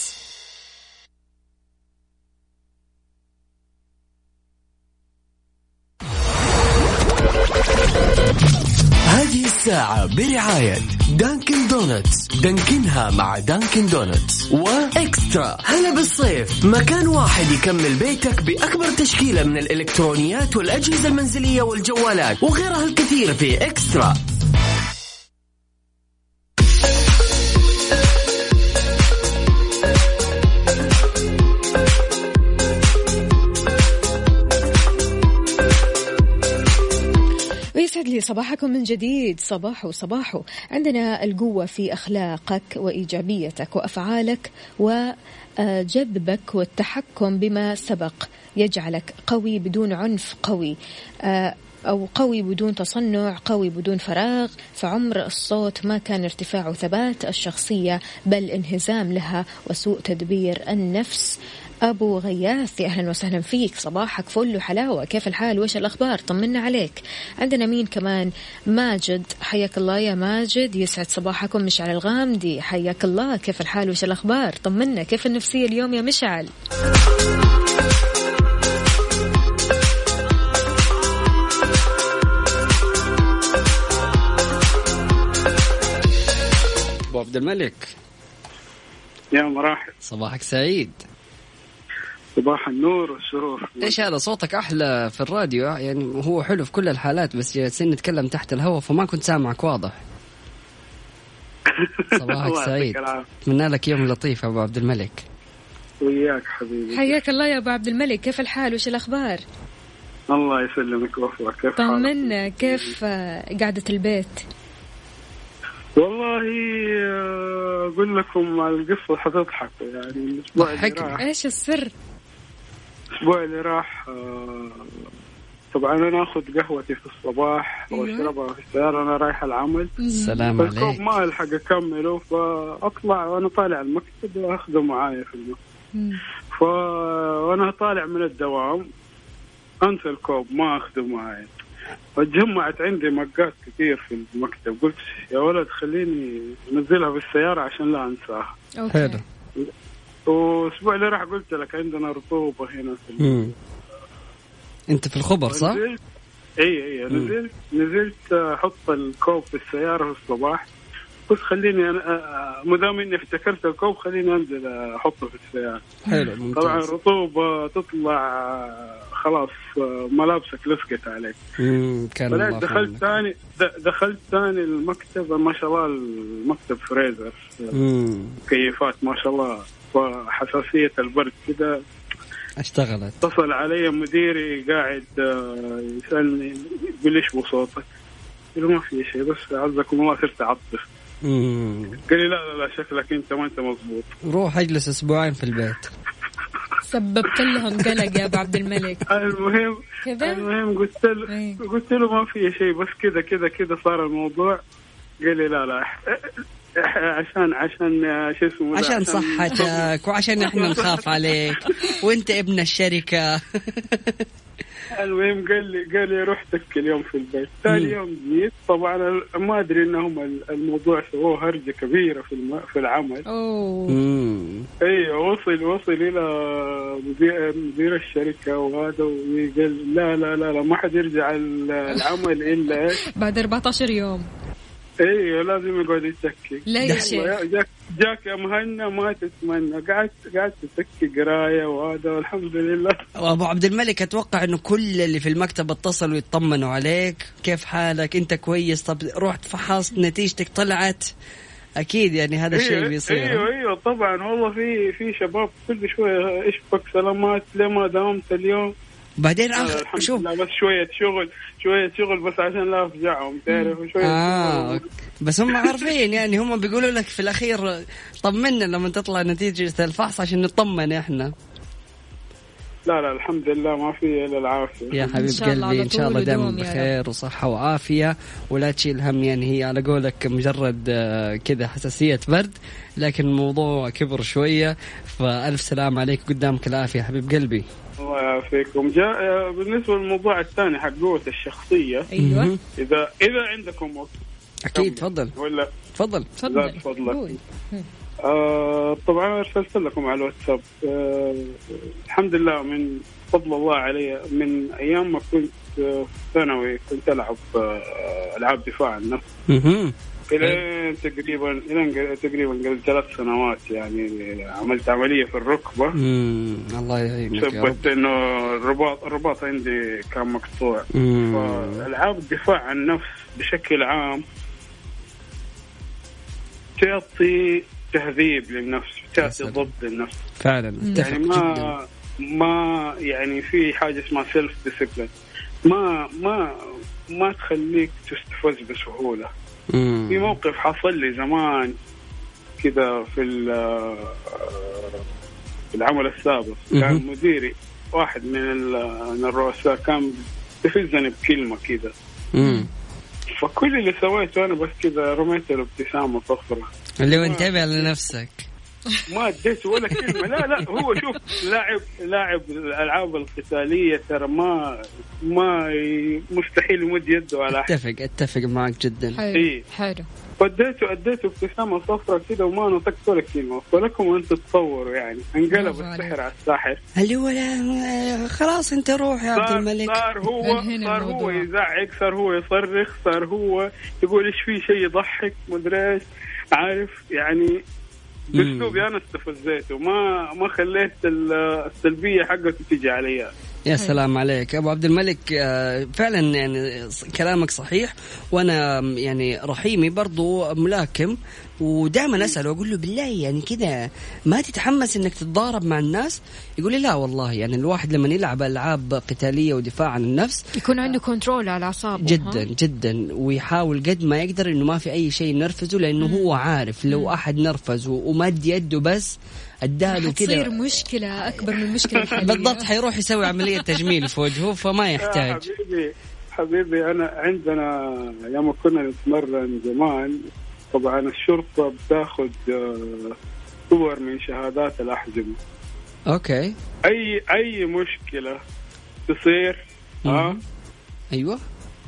الساعة برعاية Dunkin' Donuts دانكنها مع Dunkin' Donuts و eXtra. هلا بالصيف. مكان واحد يكمل بيتك بأكبر تشكيلة من الإلكترونيات والأجهزة المنزلية والجوالات وغيرها الكثير في eXtra. ويسعد لي صباحكم من جديد. صباحو صباحو عندنا القوة في أخلاقك وإيجابيتك وأفعالك وجذبك والتحكم بما سبق. يجعلك قوي بدون عنف قوي. آه، أو قوي بدون تصنع قوي بدون فراغ. فعمر الصوت ما كان ارتفاع وثبات الشخصية بل انهزام لها وسوء تدبير النفس. أبو غياث يا أهلا وسهلا فيك. صباحك فل وحلاوة. كيف الحال؟ وش الأخبار؟ طمنا عليك. عندنا مين كمان؟ ماجد. حياك الله يا ماجد. يسعد صباحكم. مشعل الغامدي. حياك الله. كيف الحال؟ وش الأخبار؟ طمنا. كيف النفسية اليوم يا مشعل؟ أبو عبد الملك. يا مراحب صباحك سعيد. صباح النور والسرور إيش هذا؟ صوتك أحلى في الراديو يعني هو حلو في كل الحالات بس جالسين نتكلم تحت الهواء فما كنت سامعك واضح. صباحك سعيد. أتمنى لك يوم لطيف يا أبو عبد الملك. وياك حبيبي. حياك الله يا أبو عبد الملك. كيف الحال؟ وش الأخبار؟ الله يسلمك ويوفقك كيف حالك؟ طمنا. كيف قعدة البيت؟ والله آه، أقول لكم على القصة حتضحكوا يعني. راح. إيش السر؟ الأسبوع اللي راح آه، طبعا أنا آخذ قهوتي في الصباح. واشربها في السيارة أنا رايح العمل. فالكوب عليك. ما ألحق أكمله فأطلع وأنا طالع المكتب واخذه معايا في المكتب. مم. ف وأنا طالع من الدوام انسى الكوب ما اخذه معي فجمعت عندي مقات كثير في المكتب. قلت يا ولد خليني أنزلها في السيارة عشان لا أنساها. حلو. والاسبوع اللي راح قلت لك عندنا رطوبة هنا في مم. أنت في الخبر صح؟ نزلت اي اي. نزلت نزلت أحط الكوب في السيارة في الصباح قلت خليني أنا ما دام إني افتكرت الكوب خليني أنزل أحطه في السيارة حلو طبعا ممتاز رطوبه تطلع آه، خلاص ملابسك لصقت عليك. كان دخلت. ثاني دخلت ثاني المكتب ما شاء الله المكتب فريزر مم. كيفات ما شاء الله وحساسية البرد كذا اشتغلت. اتصل علي مديري قاعد آه، يسألني يقول لي إيش بصوتك؟ قلت له ما في شيء بس عزكم الله صرت أعطف. قال لي لا لا لا شكلك انت ما انت مضبوط روح اجلس أسبوعين في البيت. سببت لهم قلق يا أبو عبد الملك. المهم كذا؟ المهم قلت له إيه. قلت له ما في شيء بس كذا كذا كذا صار الموضوع. قال لي لا لا عشان عشان آه، شو اسمه عشان صحتك وعشان إحنا نخاف عليك. وأنت ابن الشركة. المهم قال لي قال لي روح تك اليوم في البيت. ثاني. يوم جيت طبعا ما أدري انهم الموضوع سووه هرجة كبيرة في الم... في العمل. مم. أيوه وصل وصل إلى مدير, مدير الشركة وهذا وقال لا لا لا لا ما حد يرجع ال- العمل إلا؟ بعد 14 يوم. أيوه لازم يقعد يتكي لا يا شيخ. يا- جاك جاك يا مهنا ما تتمنى. قعدت قعدت تتكي قراية وهذا والحمد لله. وابو عبد الملك أتوقع إنه كل اللي في المكتب اتصلوا يطمنوا عليك. كيف حالك؟ أنت كويس؟ طب رحت فحصت نتيجتك طلعت. أكيد يعني هذا الشيء أيوه بيصير. أيوه أيوه طبعا. والله في في شباب كل شوية اشبك سلامات ليه ما داومت اليوم؟ بعدين آه، اخر شوف. بس شوية شغل شوية شغل بس عشان لا افجعهم تعرف؟ شوية آه شغل. بس هم عارفين يعني هم بيقولوا لك في الأخير طمنا لما تطلع نتيجة الفحص عشان نطمن إحنا. لا لا الحمد لله ما في إلا العافية. يا حبيب قلبي إن شاء الله دائما. بخير وصحة وعافية ولا تشيل هم يعني هي على قولك مجرد آه، كذا حساسية برد لكن الموضوع كبر شوية. فألف سلام عليك قدامك العافية يا حبيب قلبي. الله يعافيكم. جاء آه، بالنسبة للموضوع الثاني حق قوة الشخصية أيوه. إذا إذا عندكم وقت. أكيد تفضل. ولا؟ تفضل. تفضل. آه طبعا أرسلت لكم على الواتساب آه الحمد لله من فضل الله علي من أيام ما كنت آه، في ثانوي كنت ألعب آه ألعاب دفاع عن النفس. إلى تقريبا إلى تقريبا قبل ثلاث سنوات يعني عملت عملية في الركبة مم. الله يعينك سبت إنه الرباط الرباط عندي كان مقطوع. فألعاب الدفاع عن النفس بشكل عام تعطي تهذيب للنفس تعطي. ضبط للنفس فعلا يعني جدا ما ما يعني في حاجة اسمها self discipline ما ما ما تخليك تستفز بسهولة مم. في موقف حصل لي زمان كذا في ال- في العمل السابق كان مهم. مديري واحد من ال- من الرؤساء كان بيفزني بكلمة كذا مم. فكل اللي سويته أنا بس كذا رميت له ابتسامه صفرة. اللي هو انتبه لنفسك. ما اديته ولا كلمة. لا لا هو شوف لاعب لاعب الألعاب القتالية ترى ما ما مستحيل يمد يده على أحد. اتفق اتفق معك جدا. حلو إيه. حلو. فاديته اديته ابتسامة صفرة كذا وما نطقت ولا كلمة. فلكم أن تتصوروا يعني. انقلب. السحر على الساحر. اللي هو لا خلاص انت روح يا عبد الملك. صار هو صار هو. يزعق صار هو يصرخ صار هو يقول إيش في شيء يضحك مدري إيش. عارف؟ يعني باسلوبي أنا استفزيته ما ما خليت ال- السلبية حقته تيجي علي. يا سلام عليك. أبو عبد الملك آه، فعلا يعني كلامك صحيح وأنا يعني رحيمي برضو ملاكم. ودائما اساله أقول له بالله يعني كذا ما تتحمس إنك تتضارب مع الناس؟ يقول لي لا والله يعني الواحد لما يلعب ألعاب قتالية ودفاع عن النفس يكون عنده كنترول على أعصابه جدا ها؟ جدا. ويحاول قد ما يقدر إنه ما في أي شيء ينرفزه لأنه هو عارف لو أحد نرفزه ومد يده بس أداله كذا. مشكلة أكبر من المشكلة الحالية بالضبط حيروح يسوي عملية تجميل في وجهه فما يحتاج. حبيبي حبيبي أنا عندنا يوم كنا نتمرن زمان طبعا الشرطة بتاخذ آه، صور من شهادات الاحزمه okay. أي أي مشكلة تصير ها. أيوه.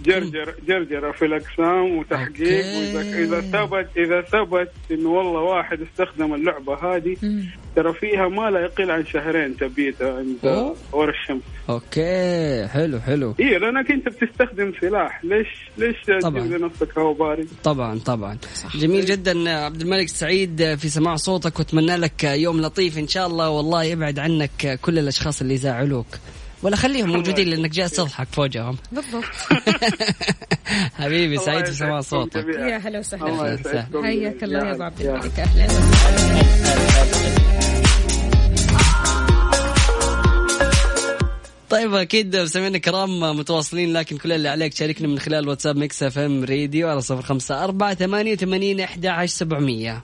جرجر جرجرة في الأقسام وتحقيق okay. وإذا- إذا ثبت إذا ثبت إنه والله واحد استخدم اللعبة هذه. ترى فيها ما لا يقل عن شهرين تبيته عند. ورا الشمس. أوكي. حلو حلو. إيه لأنك أنت بتستخدم سلاح. ليش ليش طبعاً. تجيب لنفسك هوا بارد؟ طبعا طبعا. جميل جدا عبد الملك سعيد في سماع صوتك وأتمنى لك يوم لطيف إن شاء الله والله يبعد عنك كل الأشخاص اللي يزعلوك ولا خليهم موجودين لأنك جالس تضحك في وجههم بالضبط. حبيبي سعيد في سماع يسعدكم صوتك. يا هلا أهلا وسهلا حياك الله يا. ابو عبد الملك أهلا طيب أكيد مستمعينا الكرام متواصلين لكن كل اللي عليك تشاركنا من خلال واتساب Mix FM Radio على صفر خمسة أربعة ثمانية وثمانين أحد عشر سبعمية.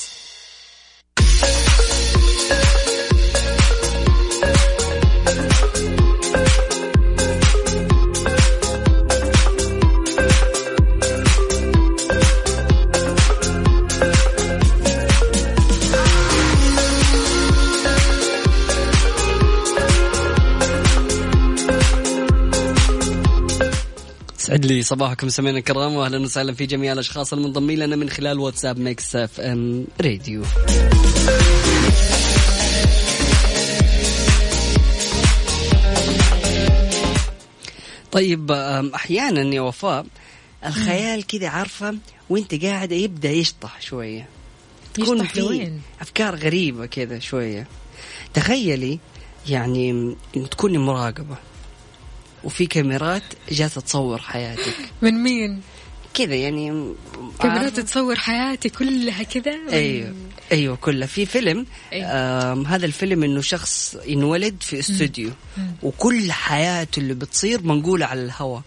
يسعد لي صباحكم سمعنا الكرام واهلا وسهلا في جميع الأشخاص المنضمين لنا من خلال واتساب Mix FM Radio. طيب أحيانا يا وفاء الخيال كذا عارفة وأنت قاعدة يبدأ يشطح شوية. تكون في؟ أفكار غريبة كذا شوية. تخيلي يعني تكوني مراقبة. وفي كاميرات جالسة تصور حياتك. من مين؟ كذا يعني كاميرات؟ تصور حياتي كلها كذا؟ أيوه. أيوه كلها. في فيلم أيوة. آم هذا الفيلم إنه شخص ينولد في استوديو. وكل حياته اللي بتصير منقولة على الهواء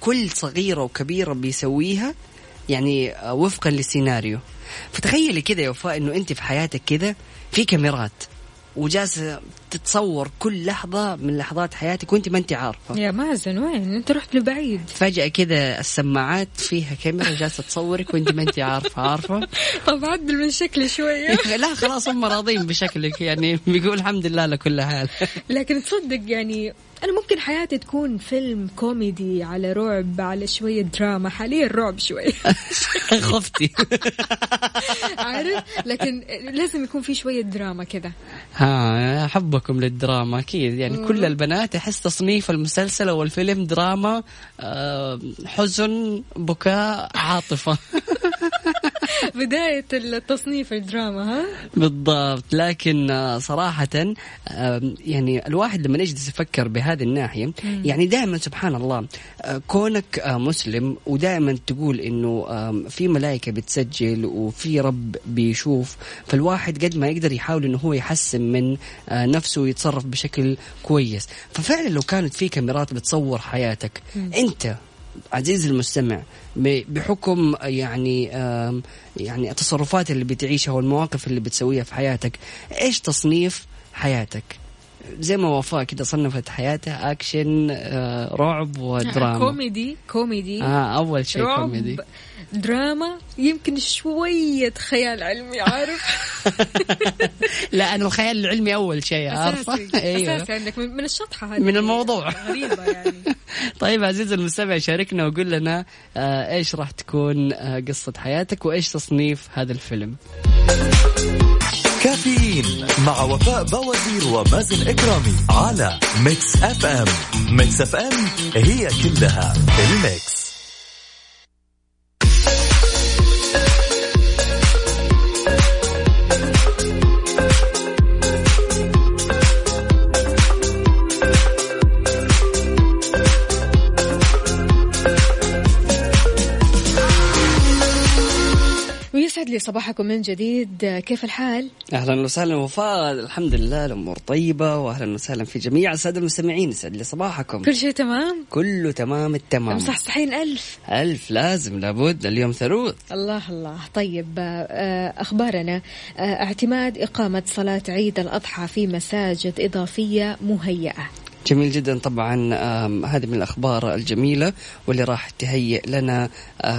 كل صغيرة وكبيرة بيسويها يعني آه، وفقا للسيناريو فتخيلي كذا يا وفاء إنه أنت في حياتك كذا في كاميرات. وجالسه تتصور كل لحظة من لحظات حياتك وانت ما انت عارفة. يا مازن وين؟ انت رحت لبعيد. فجأة كذا السماعات فيها كاميرا جالسة تصورك وانت ما انت عارفة عارفة؟ طب عدل من شكلي شوية. لا خلاص هم راضين بشكلك يعني بيقول الحمد لله على كل حال. لكن تصدق يعني أنا ممكن حياتي تكون فيلم كوميدي على رعب على شوية دراما حاليا رعب شوي. خفتي. عارف؟ لكن لازم يكون في شوية دراما كذا ها حبكم للدراما أكيد. يعني كل البنات أحس تصنيف المسلسل أو الفيلم دراما آه، حزن بكاء عاطفة. بداية التصنيف الدراما ها؟ بالضبط. لكن آه، صراحة آه، يعني الواحد لما يجلس يفكر بهذه الناحية يعني دائما سبحان الله آه، كونك مسلم ودائما تقول إنه في ملائكة بتسجل وفي رب بيشوف فالواحد قد ما يقدر يحاول إنه هو يحسن من نفسه ويتصرف بشكل كويس. ففعلا لو كانت في كاميرات بتصور حياتك أنت عزيزي المستمع بحكم يعني يعني التصرفات اللي بتعيشها والمواقف اللي بتسويها في حياتك إيش تصنيف حياتك؟ زي ما وفاء كده صنفت حياتها أكشن آه، رعب ودراما. كوميدي كوميدي. آه أول شيء كوميدي. دراما يمكن شوية خيال علمي عارف؟ لا أنا الخيال العلمي أول شيء عارفة؟ أساسي أيوه. أساسي عندك من من الشطحة هذه. من الموضوع. غريبة يعني. طيب عزيزي المستمع شاركنا وقول لنا آه، إيش راح تكون آه، قصة حياتك وإيش تصنيف هذا الفيلم؟ كافيين مع وفاء بوازير ومازن إكرامي على Mix FM Mix FM هي كلها ال Mix. ويسعد لي صباحكم من جديد. كيف الحال؟ أهلا وسهلا وفاء. الحمد لله الأمور طيبة واهلا وسهلا في جميع الساده المستمعين. يسعد لي صباحكم. كل شيء تمام؟ كله تمام التمام. مصحصحين ألف. ألف لازم لابد. اليوم ثروت الله الله. طيب آه، أخبارنا. آه، اعتماد إقامة صلاة عيد الأضحى في مساجد إضافية مهيئة. جميل جدا طبعا. هذه من الأخبار الجميلة واللي راح تهيئ لنا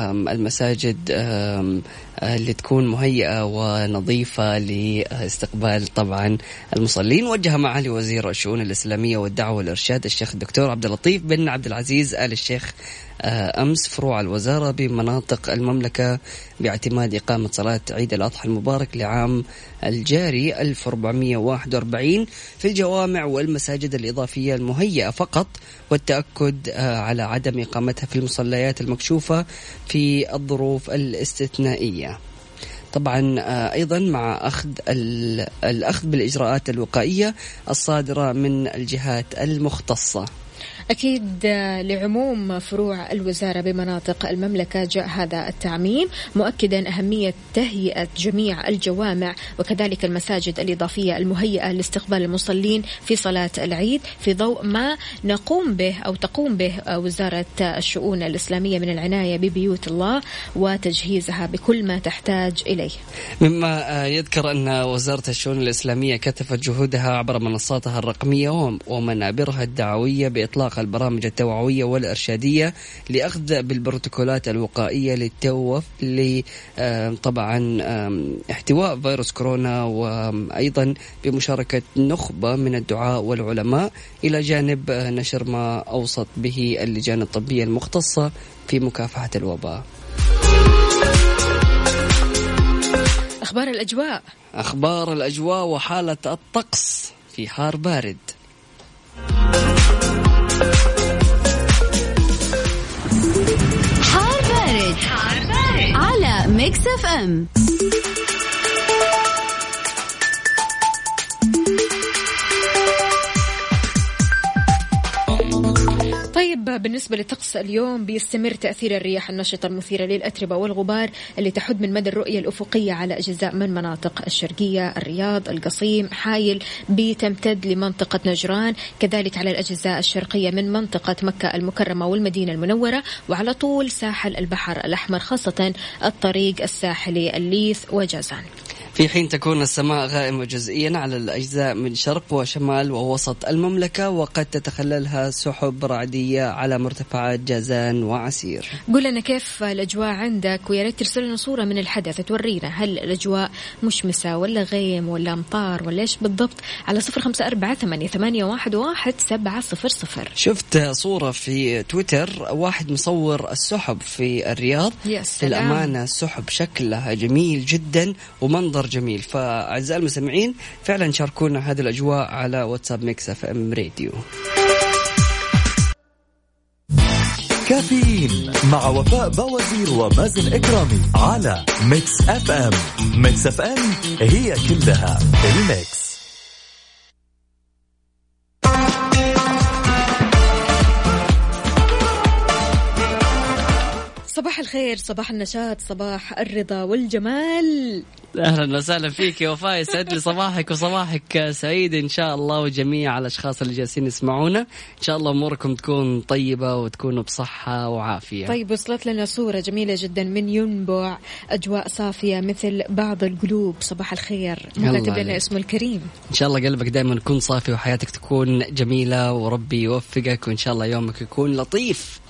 المساجد آه، اللي تكون مهيئة ونظيفة لاستقبال طبعا المصلين. وجه معالي وزير الشؤون الإسلامية والدعوة والإرشاد الشيخ الدكتور عبد اللطيف بن عبد العزيز آل الشيخ آه، أمس فروع الوزارة بمناطق المملكة باعتماد إقامة صلاة عيد الأضحى المبارك لعام الجاري 1441 في الجوامع والمساجد الإضافية المهيئة فقط والتأكد آه، على عدم إقامتها في المصليات المكشوفة في الظروف الاستثنائية. طبعا آه، أيضا مع أخذ ال- الأخذ بالإجراءات الوقائية الصادرة من الجهات المختصة. أكيد آه، لعموم فروع الوزارة بمناطق المملكة جاء هذا التعميم مؤكدا أهمية تهيئة جميع الجوامع وكذلك المساجد الإضافية المهيئة لاستقبال المصلين في صلاة العيد في ضوء ما نقوم به أو تقوم به آه، وزارة الشؤون الإسلامية من العناية ببيوت الله وتجهيزها بكل ما تحتاج إليه. مما آه، يذكر أن وزارة الشؤون الإسلامية كثفت جهودها عبر منصاتها الرقمية وم- ومنابرها الدعوية بإطلاق البرامج التوعوية والإرشادية لأخذ بالبروتوكولات الوقائية للتوف طبعا احتواء فيروس كورونا وأيضا بمشاركة نخبة من الدعاة والعلماء إلى جانب آه، نشر ما أوصت به اللجان الطبية المختصة في مكافحة الوباء. أخبار الأجواء. أخبار الأجواء وحالة الطقس في حار بارد. على Mix FM. طيب بالنسبة للطقس اليوم بيستمر تأثير الرياح النشطة المثيرة للأتربة والغبار اللي تحد من مدى الرؤية الأفقية على أجزاء من مناطق الشرقية الرياض القصيم حايل بتمتد لمنطقة نجران كذلك على الأجزاء الشرقية من منطقة مكة المكرمة والمدينة المنورة وعلى طول ساحل البحر الأحمر خاصة الطريق الساحلي الليث وجازان. في حين تكون السماء غائمة جزئيا على الأجزاء من شرق وشمال ووسط المملكة وقد تتخللها سحب رعدية على مرتفعات جازان وعسير. قول لنا كيف الأجواء عندك ويا ريت ترسل لنا صورة من الحدث تورينا. هل الأجواء مشمسة ولا غيم ولا أمطار ولا إيش بالضبط؟ على صفر خمسة أربعة ثمانية, ثمانية واحد, واحد سبعة صفر صفر. شفت صورة في تويتر واحد مصور السحب في الرياض. يا سلام. للأمانة السحب شكلها جميل جدا ومنظر جميل. فأعزائي المستمعين فعلا شاركونا هذه الأجواء على واتساب Mix FM Radio. كافيين مع وفاء بوازير ومازن إكرامي على Mix FM. Mix FM هي كلها ال Mix. صباح الخير صباح النشاط صباح الرضا والجمال. أهلا وسهلا فيك يا وفاء يسعد لي صباحك وصباحك سعيد إن شاء الله وجميع الأشخاص اللي جالسين يسمعونا. إن شاء الله أموركم تكون طيبة وتكونوا بصحة وعافية. طيب وصلت لنا صورة جميلة جدا من ينبع أجواء صافية مثل بعض القلوب. صباح الخير. الله كاتب لنا. اسمه الكريم. إن شاء الله قلبك دائما يكون صافي وحياتك تكون جميلة وربي يوفقك وإن شاء الله يومك يكون لطيف.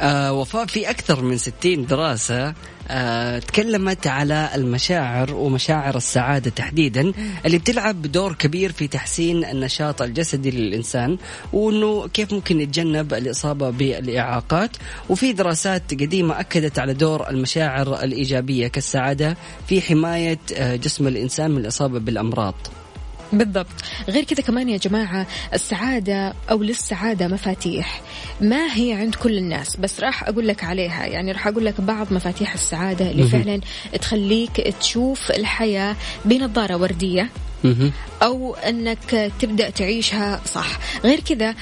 آه وفاء في أكثر من 60 دراسة آه تكلمت على المشاعر ومشاعر السعادة تحديدا اللي بتلعب دور كبير في تحسين النشاط الجسدي للإنسان وأنه كيف ممكن يتجنب الإصابة بالإعاقات. وفي دراسات قديمة أكدت على دور المشاعر الإيجابية كالسعادة في حماية آه جسم الإنسان من الإصابة بالأمراض. بالضبط. غير كذا كمان يا جماعة السعادة أو للسعادة مفاتيح. ما هي عند كل الناس بس راح أقول لك عليها. يعني راح أقول لك بعض مفاتيح السعادة اللي فعلا تخليك تشوف الحياة بنظارة وردية مهم. أو إنك تبدأ تعيشها صح. غير كذا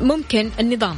ممكن النظام.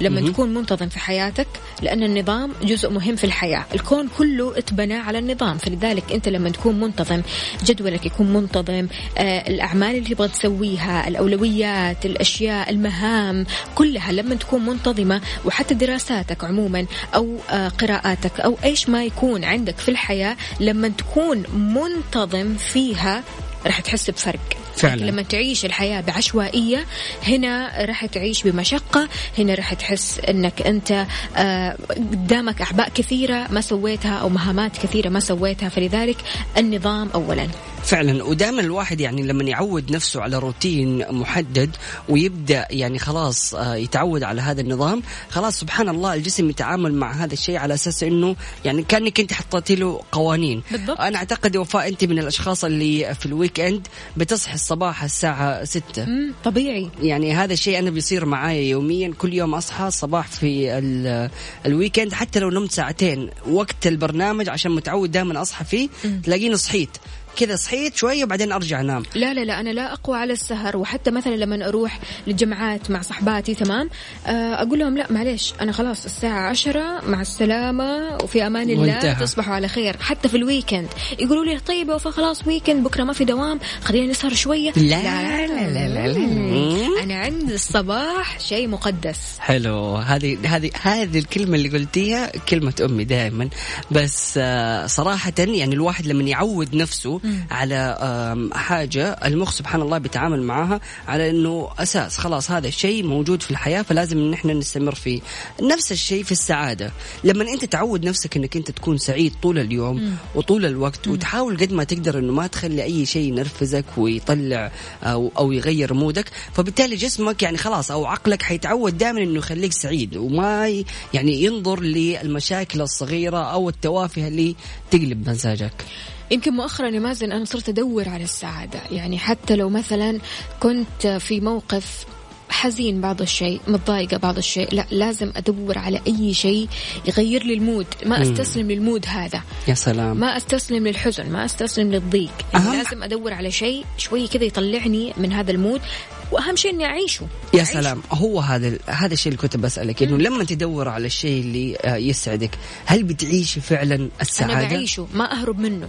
لما مهم. تكون منتظم في حياتك لأن النظام جزء مهم في الحياة الكون كله اتبنى على النظام فلذلك أنت لما تكون منتظم جدولك يكون منتظم آه الأعمال اللي تبغى تسويها الأولويات الأشياء المهام كلها لما تكون منتظمة وحتى دراساتك عموما أو آه قراءاتك أو إيش ما يكون عندك في الحياة لما تكون منتظم فيها راح تحس بفرق فعلاً. لما تعيش الحياة بعشوائية هنا راح تعيش بمشقة هنا راح تحس إنك أنت آه، قدامك اعباء كثيرة ما سويتها أو مهامات كثيرة ما سويتها فلذلك النظام اولا فعلا ودائما الواحد يعني لما يعود نفسه على روتين محدد ويبدأ يعني خلاص آه، يتعود على هذا النظام خلاص سبحان الله الجسم يتعامل مع هذا الشيء على أساس إنه يعني كأنك أنت حطيتي له قوانين بالضبط. أنا أعتقد وفاء أنت من الأشخاص اللي في ال weekend بتصحي الصباح الساعة 6 مم، طبيعي. يعني هذا الشيء أنا بيصير معايا يوميا. كل يوم أصحى الصباح في ال- ال weekend حتى لو نمت ساعتين. وقت البرنامج عشان متعود دائما أصحى فيه تلاقيني صحيت. كذا صحيت شوية وبعدين ارجع انام لا لا لا أنا لا اقوى على السهر وحتى مثلا لما أروح للجمعات مع صحباتي تمام آه، أقول لهم لا معليش أنا خلاص الساعة عشرة مع السلامه وفي أمان الله وانتهى. تصبحوا على خير حتى في ال weekend يقولوا لي طيب يا وفاء خلاص weekend بكره ما في دوام خلينا نسهر شوية لا لا لا لا, لا. أنا عند الصباح شيء مقدس حلو هذه هذه هذه الكلمة اللي قلتيها كلمة أمي دائما بس آه، صراحة يعني الواحد لما يعود نفسه على آم، حاجة المخ سبحان الله بيتعامل معاها على إنه أساس خلاص هذا الشيء موجود في الحياة فلازم إن إحنا نستمر فيه نفس الشيء في السعادة. لما أنت تعود نفسك إنك أنت تكون سعيد طول اليوم وطول الوقت وتحاول قد ما تقدر إنه ما تخلي أي شيء ينرفزك ويطلع أو أو يغير مودك فبالتالي جسمك يعني خلاص أو عقلك حيتعود دائما إنه يخليك سعيد وما يعني ينظر للمشاكل الصغيرة أو التوافه اللي تقلب مزاجك. يمكن مؤخرا يا مازن أنا صرت أدور على السعادة. يعني حتى لو مثلا كنت في موقف حزين بعض الشيء متضايقة بعض الشيء لا لازم أدور على أي شيء يغير لي ال mood. ما أستسلم لل mood هذا. يا سلام. ما أستسلم للحزن ما أستسلم للضيق. يعني أهم- لازم أدور على شيء شوي كذا يطلعني من هذا ال mood. وأهم شيء إني أعيشه. يا أعيشه. سلام. هو هذا ال- هذا الشيء اللي كنت بسألك إنه لما تدور على الشيء اللي آه، يسعدك هل بتعيشي فعلا أنا السعادة؟ بعيشه ما أهرب منه.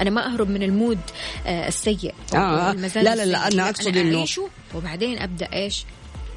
أنا ما أهرب من المود آه السيء. آه، المزاج لا، لا، لا، السيء. أنا أقصد إنه- أعيشه وبعدين أبدأ إيش؟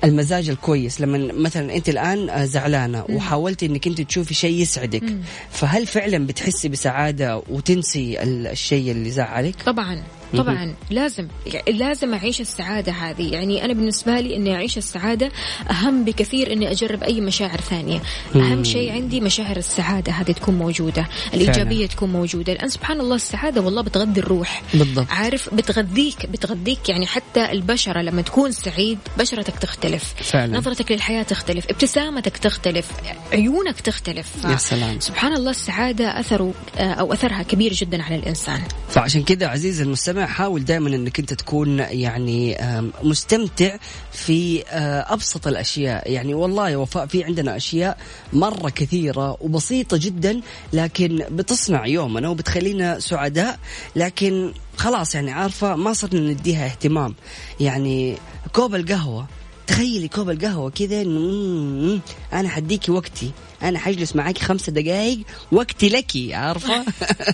المزاج الكويس. لما مثلا أنت الآن آه، زعلانة وحاولتي إنك أنت تشوفي شيء يسعدك فهل فعلا بتحسي بسعادة وتنسي ال- الشيء اللي زعلك؟ طبعا. طبعا لازم يعني لازم أعيش السعادة هذه. يعني أنا بالنسبة لي إني أعيش السعادة أهم بكثير إني أجرب أي مشاعر ثانية. أهم شيء عندي مشاعر السعادة هذه تكون موجودة. الإيجابية تكون موجودة. لأن سبحان الله السعادة والله بتغذي الروح. بالضبط. عارف؟ بتغذيك بتغذيك. يعني حتى البشرة لما تكون سعيد بشرتك تختلف. فعلا. نظرتك للحياة تختلف. ابتسامتك تختلف. عيونك تختلف. ف- يا سلام. سبحان الله السعادة أثره آه، أو أثرها كبير جدا على الإنسان. فعشان كذا عزيزي المستمع حاول دائما إنك أنت تكون يعني مستمتع في آه، أبسط الأشياء. يعني والله يا وفاء في عندنا أشياء مرة كثيرة وبسيطة جدا لكن بتصنع يومنا وبتخلينا سعداء. لكن خلاص يعني عارفة ما صرنا نديها اهتمام. يعني كوب القهوة تخيلي كوب القهوة كذا أنا حديكي وقتي. أنا حجلس معاكي خمسة دقائق وقتي لك عارفة؟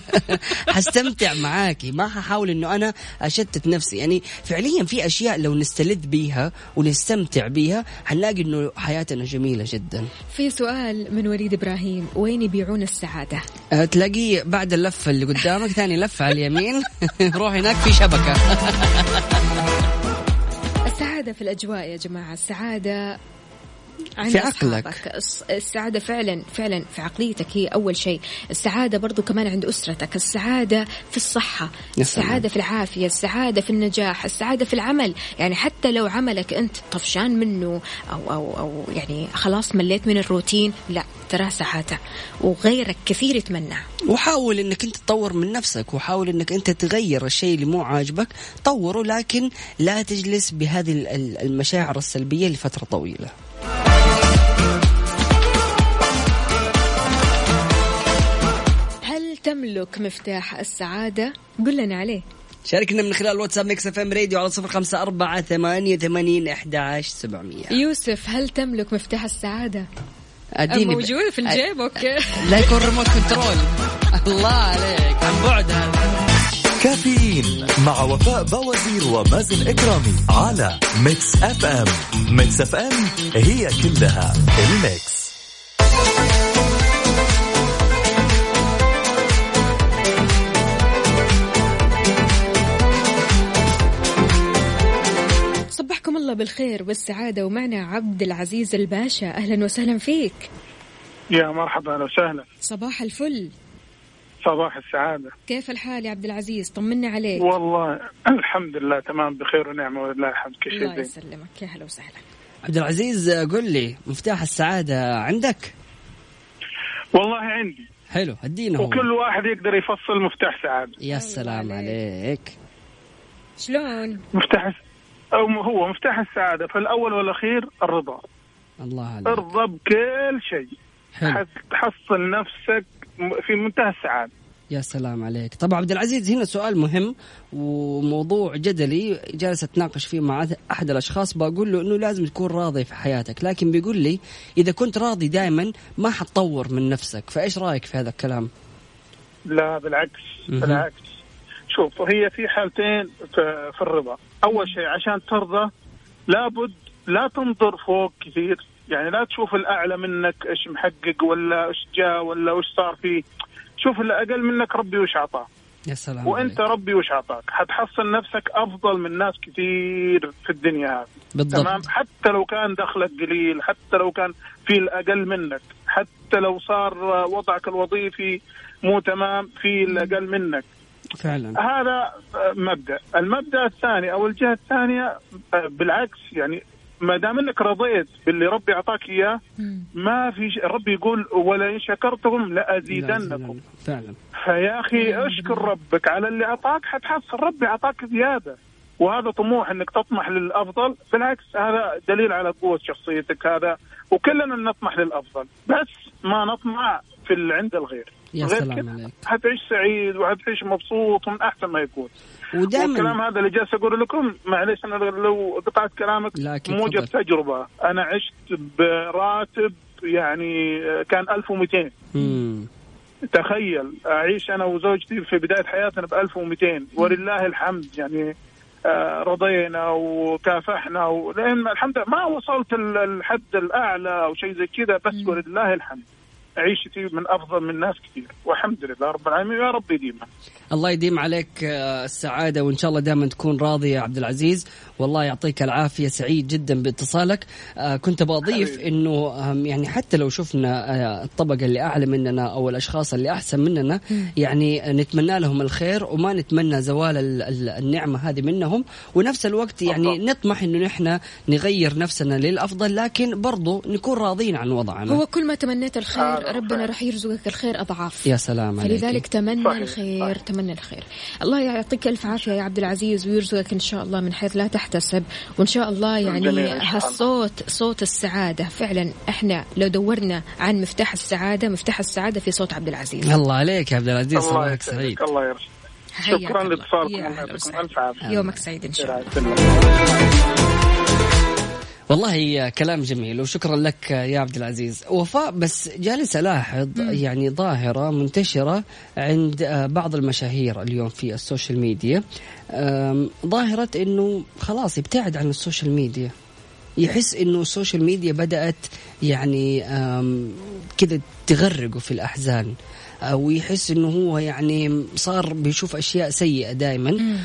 حستمتع معاكي. ما ححاول إنه أنا أشتت نفسي. يعني فعليا في أشياء لو نستلذ بيها ونستمتع بيها حنلاقي إنه حياتنا جميلة جدا. في سؤال من وليد إبراهيم وين يبيعون السعادة؟ أه، تلاقيه بعد اللفة اللي قدامك ثاني لفة على اليمين. روح هناك في شبكة. السعادة في الأجواء يا جماعة. السعادة في عقلك. أصحابك. الس- السعادة فعلا فعلا في عقليتك هي أول شيء السعادة برضو كمان عند أسرتك السعادة في الصحة. السعادة في العافية السعادة في النجاح السعادة في العمل يعني حتى لو عملك أنت طفشان منه أو, أو, أو يعني خلاص مليت من الروتين لا ترى سعادة وغيرك كثير يتمنى وحاول إنك أنت تطور من نفسك وحاول إنك أنت تغير الشيء اللي مو عاجبك طوره لكن لا تجلس بهذه ال- ال- المشاعر السلبية لفترة طويلة تملك مفتاح السعادة؟ قل لنا عليه. شاركنا من خلال واتساب Mix FM Radio على صفر خمسة أربعة ثمانية ثمانين أحد عشر سبعمية. يوسف هل تملك مفتاح السعادة؟ أديني ب- موجود في الجيب okay. لا يكون remote control الله عليك عن بعد. هذا كافيين مع وفاء بوازير ومازن إكرامي على Mix FM. Mix FM هي كلها الميكس. صبحكم الله بالخير والسعادة ومعنا عبد العزيز الباشا. أهلا وسهلا فيك. يا مرحبا أهلا وسهلا. صباح الفل. صباح السعادة. كيف الحال يا عبد العزيز؟ طمنا عليك. والله الحمد لله تمام بخير ونعمة ولله الحمد كل الله شيء زين. يسلمك. يا هلا وسهلا. عبد العزيز قل لي مفتاح السعادة عندك؟ والله عندي. حلو ادينا وكل واحد يقدر يفصل مفتاح سعادة. يا سلام عليك. شلون؟ مفتاح هو مفتاح السعادة فالأول والأخير الرضا. الله عليك. ارضى بكل شيء. تحصل نفسك في منتهى السعادة. يا سلام عليك. طبعا عبد العزيز هنا سؤال مهم وموضوع جدلي جالس أتناقش فيه مع أحد الأشخاص. بقول له إنه لازم تكون راضي في حياتك لكن بيقول لي إذا كنت راضي دائما ما حتطور من نفسك. فإيش رأيك في هذا الكلام؟ لا بالعكس. بالعكس. شوف هي في حالتين في الرضا. أول شيء عشان ترضى لابد لا تنظر فوق كثير. يعني لا تشوف الأعلى منك إيش محقق ولا إيش جاء ولا إيش صار فيه. شوف اللي أقل منك ربي وش اعطاه يا سلام وأنت عليك. ربي وش اعطاك حتحصل نفسك أفضل من ناس كثير في الدنيا هذه. بالضبط. تمام؟ حتى لو كان دخلك قليل حتى لو كان في الأقل منك حتى لو صار وضعك الوظيفي مو تمام في الأقل منك. فعلا. هذا مبدأ. المبدأ الثاني أو الجهة الثانية بالعكس يعني ما دام إنك رضيت باللي ربي أعطاك إياه ما في ش- ربي يقول ولئن شكرتم لأزيدنكم. فعلا. فيا أخي اشكر ربك على اللي أعطاك حتحصل. ربي أعطاك زيادة. وهذا طموح إنك تطمح للأفضل. بالعكس هذا دليل على قوة شخصيتك هذا. وكلنا نطمح للأفضل. بس ما نطمع في اللي عند الغير. يا غير سلام كده عليك. حتعيش سعيد وحتعيش مبسوط من أحسن ما يكون. ودائما والكلام هذا اللي جالس أقول لكم معلش أنا لو قطعت كلامك موجب. تجربة. أنا عشت براتب يعني كان 1200 مم. تخيل أعيش أنا وزوجتي في بداية حياتنا ب 1200 ولله الحمد يعني آه، رضينا وكافحنا ولان الحمد لله ما وصلت ال- الحد الأعلى أو شيء زي كذا بس ولله الحمد. عيشتي من أفضل من ناس كثير. والحمد لله رب العالمين. يا رب يديمها الله يديم عليك آه، السعادة وإن شاء الله دائما تكون راضي يا عبد العزيز. والله يعطيك العافية سعيد جدا باتصالك. آه، كنت بضيف آم، يعني حتى لو شفنا آه، الطبقة اللي أعلى مننا أو الأشخاص اللي أحسن مننا يعني نتمنى لهم الخير وما نتمنى زوال ال- ال- النعمة هذه منهم. ونفس الوقت يعني نطمح إنه نحن نغير نفسنا للأفضل لكن برضو نكون راضين عن وضعنا. هو كل ما تمنيت الخير ربنا. راح يرزقك الخير أضعاف يا سلام عليك فلذلك تمنى صحيح، الخير صحيح. تمنى الخير الله يعطيك ألف عافية يا عبد العزيز ويرزقك إن شاء الله من حيث لا تحتسب وإن شاء الله يعني. هالصوت صوت السعادة فعلا إحنا لو دورنا عن مفتاح السعادة مفتاح السعادة في صوت عبد العزيز الله عليك يا عبد العزيز الله صباحك سعيد الله يرشدك شكرا. لاتصالكم يعطيكم. ألف عافية يومك سعيد إن شاء الله. والله كلام جميل وشكرا لك يا عبد العزيز. وفاء بس جالس ألاحظ يعني ظاهرة منتشرة عند آه، بعض المشاهير اليوم في ال social media. ظاهرة إنه خلاص يبتعد عن ال social media. يحس إنه ال social media بدأت يعني كذا تغرقه في الأحزان. أو يحس إنه هو يعني صار بيشوف أشياء سيئة دائما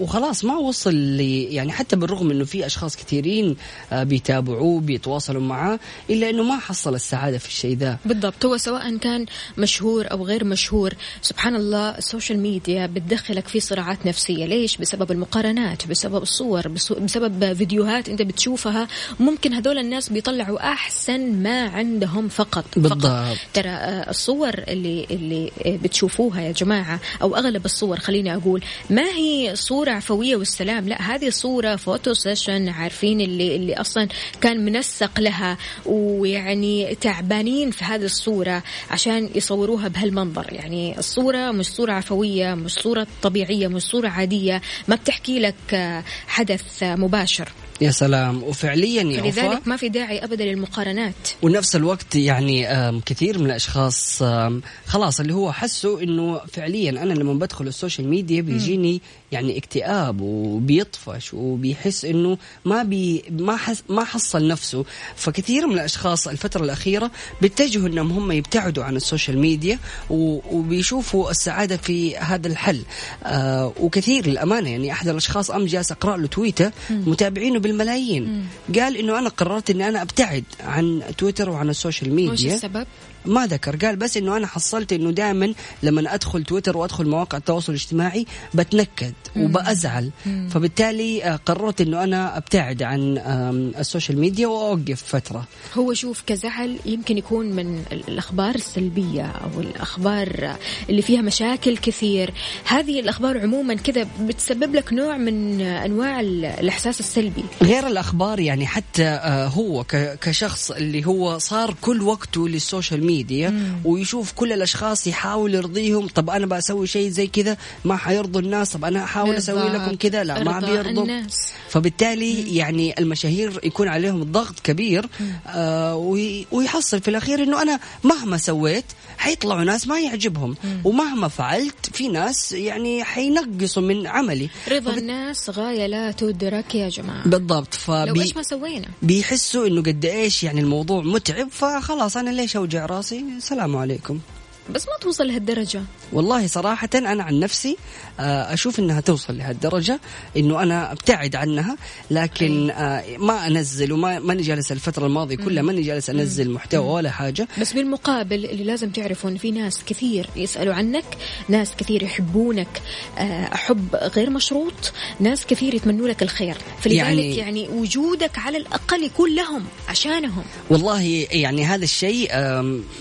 وخلاص ما وصل لي يعني حتى بالرغم إنه في أشخاص كثيرين آه، بيتابعوه بيتواصلوا معاه إلا إنه ما حصل السعادة في الشيء ذا. بالضبط. هو سواء كان مشهور أو غير مشهور سبحان الله ال social media بتدخلك في صراعات نفسية. ليش؟ بسبب المقارنات بسبب الصور بس- بسبب فيديوهات أنت بتشوفها. ممكن هذول الناس بيطلعوا أحسن ما عندهم فقط. بالضبط. فقط. ترى آه، الصور اللي اللي آه، بتشوفوها يا جماعة أو أغلب الصور خليني أقول. ما هي صورة عفوية والسلام؟ لا هذه صورة photo session عارفين اللي اللي أصلا كان منسق لها ويعني تعبانين في هذه الصورة عشان يصوروها بهالمنظر. يعني الصورة مش صورة عفوية مش صورة طبيعية مش صورة عادية. ما بتحكي لك آه، حدث مباشر. يا سلام. وفعليا يا فلذلك ما في داعي ابدا للمقارنات. ونفس الوقت يعني كثير من الأشخاص خلاص اللي هو حسوا إنه فعليا أنا لما بدخل ال social media بيجيني يعني اكتئاب وبيطفش وبيحس إنه ما بي ما حس ما حصل نفسه. فكثير من الأشخاص الفترة الأخيرة بيتجهوا إنهم هم يبتعدوا عن ال social media وبيشوفوا السعادة في هذا الحل. آه وكثير للأمانة يعني أحد الأشخاص ام جالس أقرأ له تويته متابعينه بالملايين. قال إنه أنا قررت إني أنا أبتعد عن تويتر وعن ال social media. السبب؟ ما ذكر. قال بس إنه أنا حصلت إنه دائما لما أدخل تويتر وأدخل مواقع التواصل الاجتماعي بتنكد وبأزعل. فبالتالي آه، قررت إنه أنا أبتعد عن ال social media وأوقف فترة. هو شوف كزعل يمكن يكون من ال- الأخبار السلبية أو الأخبار اللي فيها مشاكل كثير. هذه الأخبار عموما كذا بتسبب لك نوع من أنواع ال- الإحساس السلبي. غير الأخبار يعني حتى آه، هو كشخص اللي هو صار كل وقته للسوشيال ميديا ويشوف كل الأشخاص يحاول يرضيهم. طب أنا بسوي شيء زي كذا؟ ما حيرضوا الناس. طب أنا أحاول أسوي. لكم كذا؟ لا ما بيرضوا. فبالتالي يعني المشاهير يكون عليهم ضغط كبير آه وي- ويحصل في الأخير إنه أنا مهما سويت حيطلعوا ناس ما يعجبهم. ومهما فعلت في ناس يعني حينقصوا من عملي. رضا فبت- الناس غاية لا تدرك يا جماعة. بالضبط. لو فبي إيش ما سوينا. بيحسوا إنه قد إيش يعني الموضوع متعب فخلاص أنا ليش أوجع راسي؟ السلام عليكم. بس ما توصل لهالدرجة. والله صراحة أنا عن نفسي آه، أشوف أنها توصل لهالدرجة أنه أنا أبتعد عنها لكن آه، ما أنزل وما ماني جالس الفترة الماضية كلها ماني جالس أنزل محتوى ولا حاجة. بس بالمقابل اللي لازم تعرفوا ان في ناس كثير يسألوا عنك ناس كثير يحبونك آه، حب غير مشروط ناس كثير يتمنوا لك الخير. فلذلك يعني- يعني, وجودك على الأقل يكون لهم عشانهم. والله يعني هذا الشيء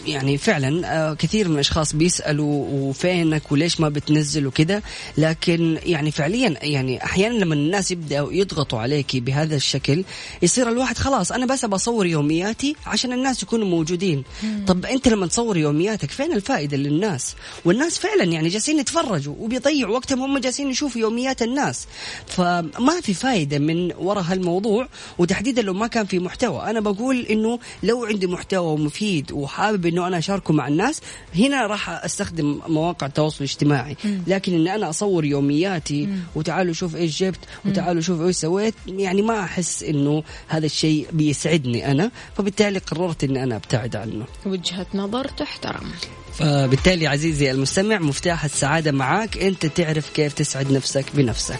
يعني فعلا كثير من الأشخاص بيسألوا وفينك وليش ما بتنزل وكذا لكن يعني فعليا يعني أحيانا لما الناس يبدأوا يضغطوا عليك بهذا الشكل يصير الواحد خلاص أنا بس بصور يومياتي عشان الناس يكونوا موجودين. طب أنت لما تصور يومياتك فين الفائدة للناس؟ والناس فعلا يعني جالسين يتفرجوا وبيضيعوا وقتهم هم جالسين يشوفوا يوميات الناس. فما في فائده من وراء هالموضوع وتحديدا لو ما كان في محتوى. أنا بقول إنه لو عندي محتوى مفيد وحابب إنه أنا أشاركه مع الناس هنا راح أستخدم مواقع التواصل الاجتماعي. لكن إن أنا أصور يومياتي وتعالوا شوف إيش جبت وتعالوا شوف إيش سويت يعني ما أحس إنه هذا الشيء بيسعدني أنا فبالتالي قررت إني أنا أبتعد عنه. وجهة نظر تحترم. فبالتالي عزيزي المستمع مفتاح السعادة معاك أنت تعرف كيف تسعد نفسك بنفسك.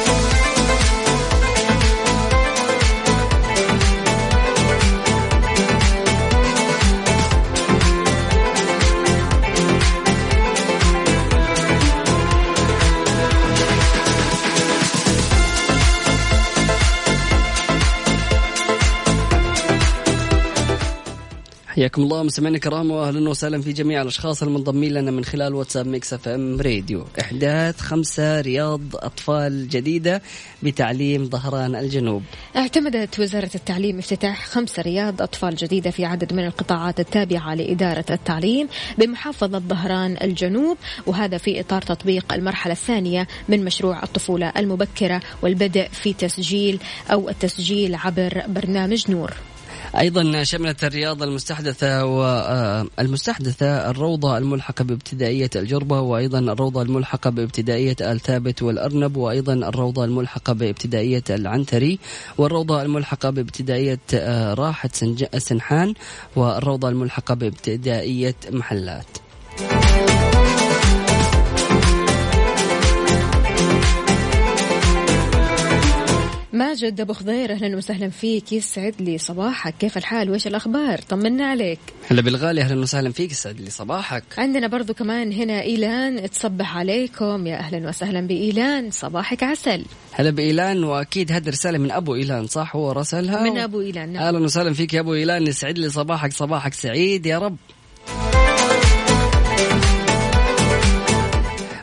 حياكم الله مستمعينا الكرام واهلا وسهلا في جميع الأشخاص المنضمين لنا من خلال واتساب Mix FM Radio. إحداث خمسة رياض أطفال جديدة بتعليم ظهران الجنوب. اعتمدت وزارة التعليم افتتاح خمس رياض أطفال جديدة في عدد من القطاعات التابعة لإدارة التعليم بمحافظة ظهران الجنوب وهذا في إطار تطبيق المرحلة الثانية من مشروع الطفولة المبكرة والبدء في تسجيل أو التسجيل عبر برنامج نور. أيضا شملت الرياضه المستحدثة والمستحدثه الروضة الملحقة بابتدائية الجربة وأيضا الروضة الملحقة بابتدائية ال ثابت والأرنب وأيضا الروضة الملحقة بابتدائية العنتري والروضة الملحقة بابتدائية آه، راحة سنحان والروضة الملحقة بابتدائية محلات. ماجد أبو خضير أهلا وسهلا فيك. يسعد لي صباحك. كيف الحال؟ وإيش الأخبار؟ طمنا عليك. هلا بالغالي أهلا وسهلا فيك. يسعد لي صباحك. عندنا برضو كمان هنا إيلان. تصبح عليكم. يا أهلا وسهلا بإيلان. صباحك عسل. هلا بإيلان وأكيد هذه رسالة من أبو إيلان صح؟ هو راسلها. من أبو إيلان نعم. أهلا وسهلا فيك يا أبو إيلان. يسعد لي صباحك. صباحك سعيد يا رب.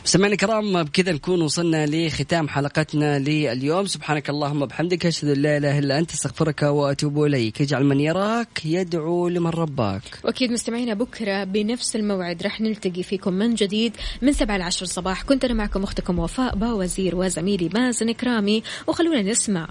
مستمعينا الكرام بكذا نكون وصلنا لختام حلقتنا لليوم. سبحانك اللهم بحمدك أشهد أن لا إله إلا أنت أستغفرك وأتوب إليك. اجعل من يراك يدعو لمن رباك. وأكيد مستمعينا بكرة بنفس الموعد رح نلتقي فيكم من جديد من 7 ل 10 الصباح كنت أنا معكم أختكم وفاء باوزير وزميلي مازن كرامي وخلونا نسمع.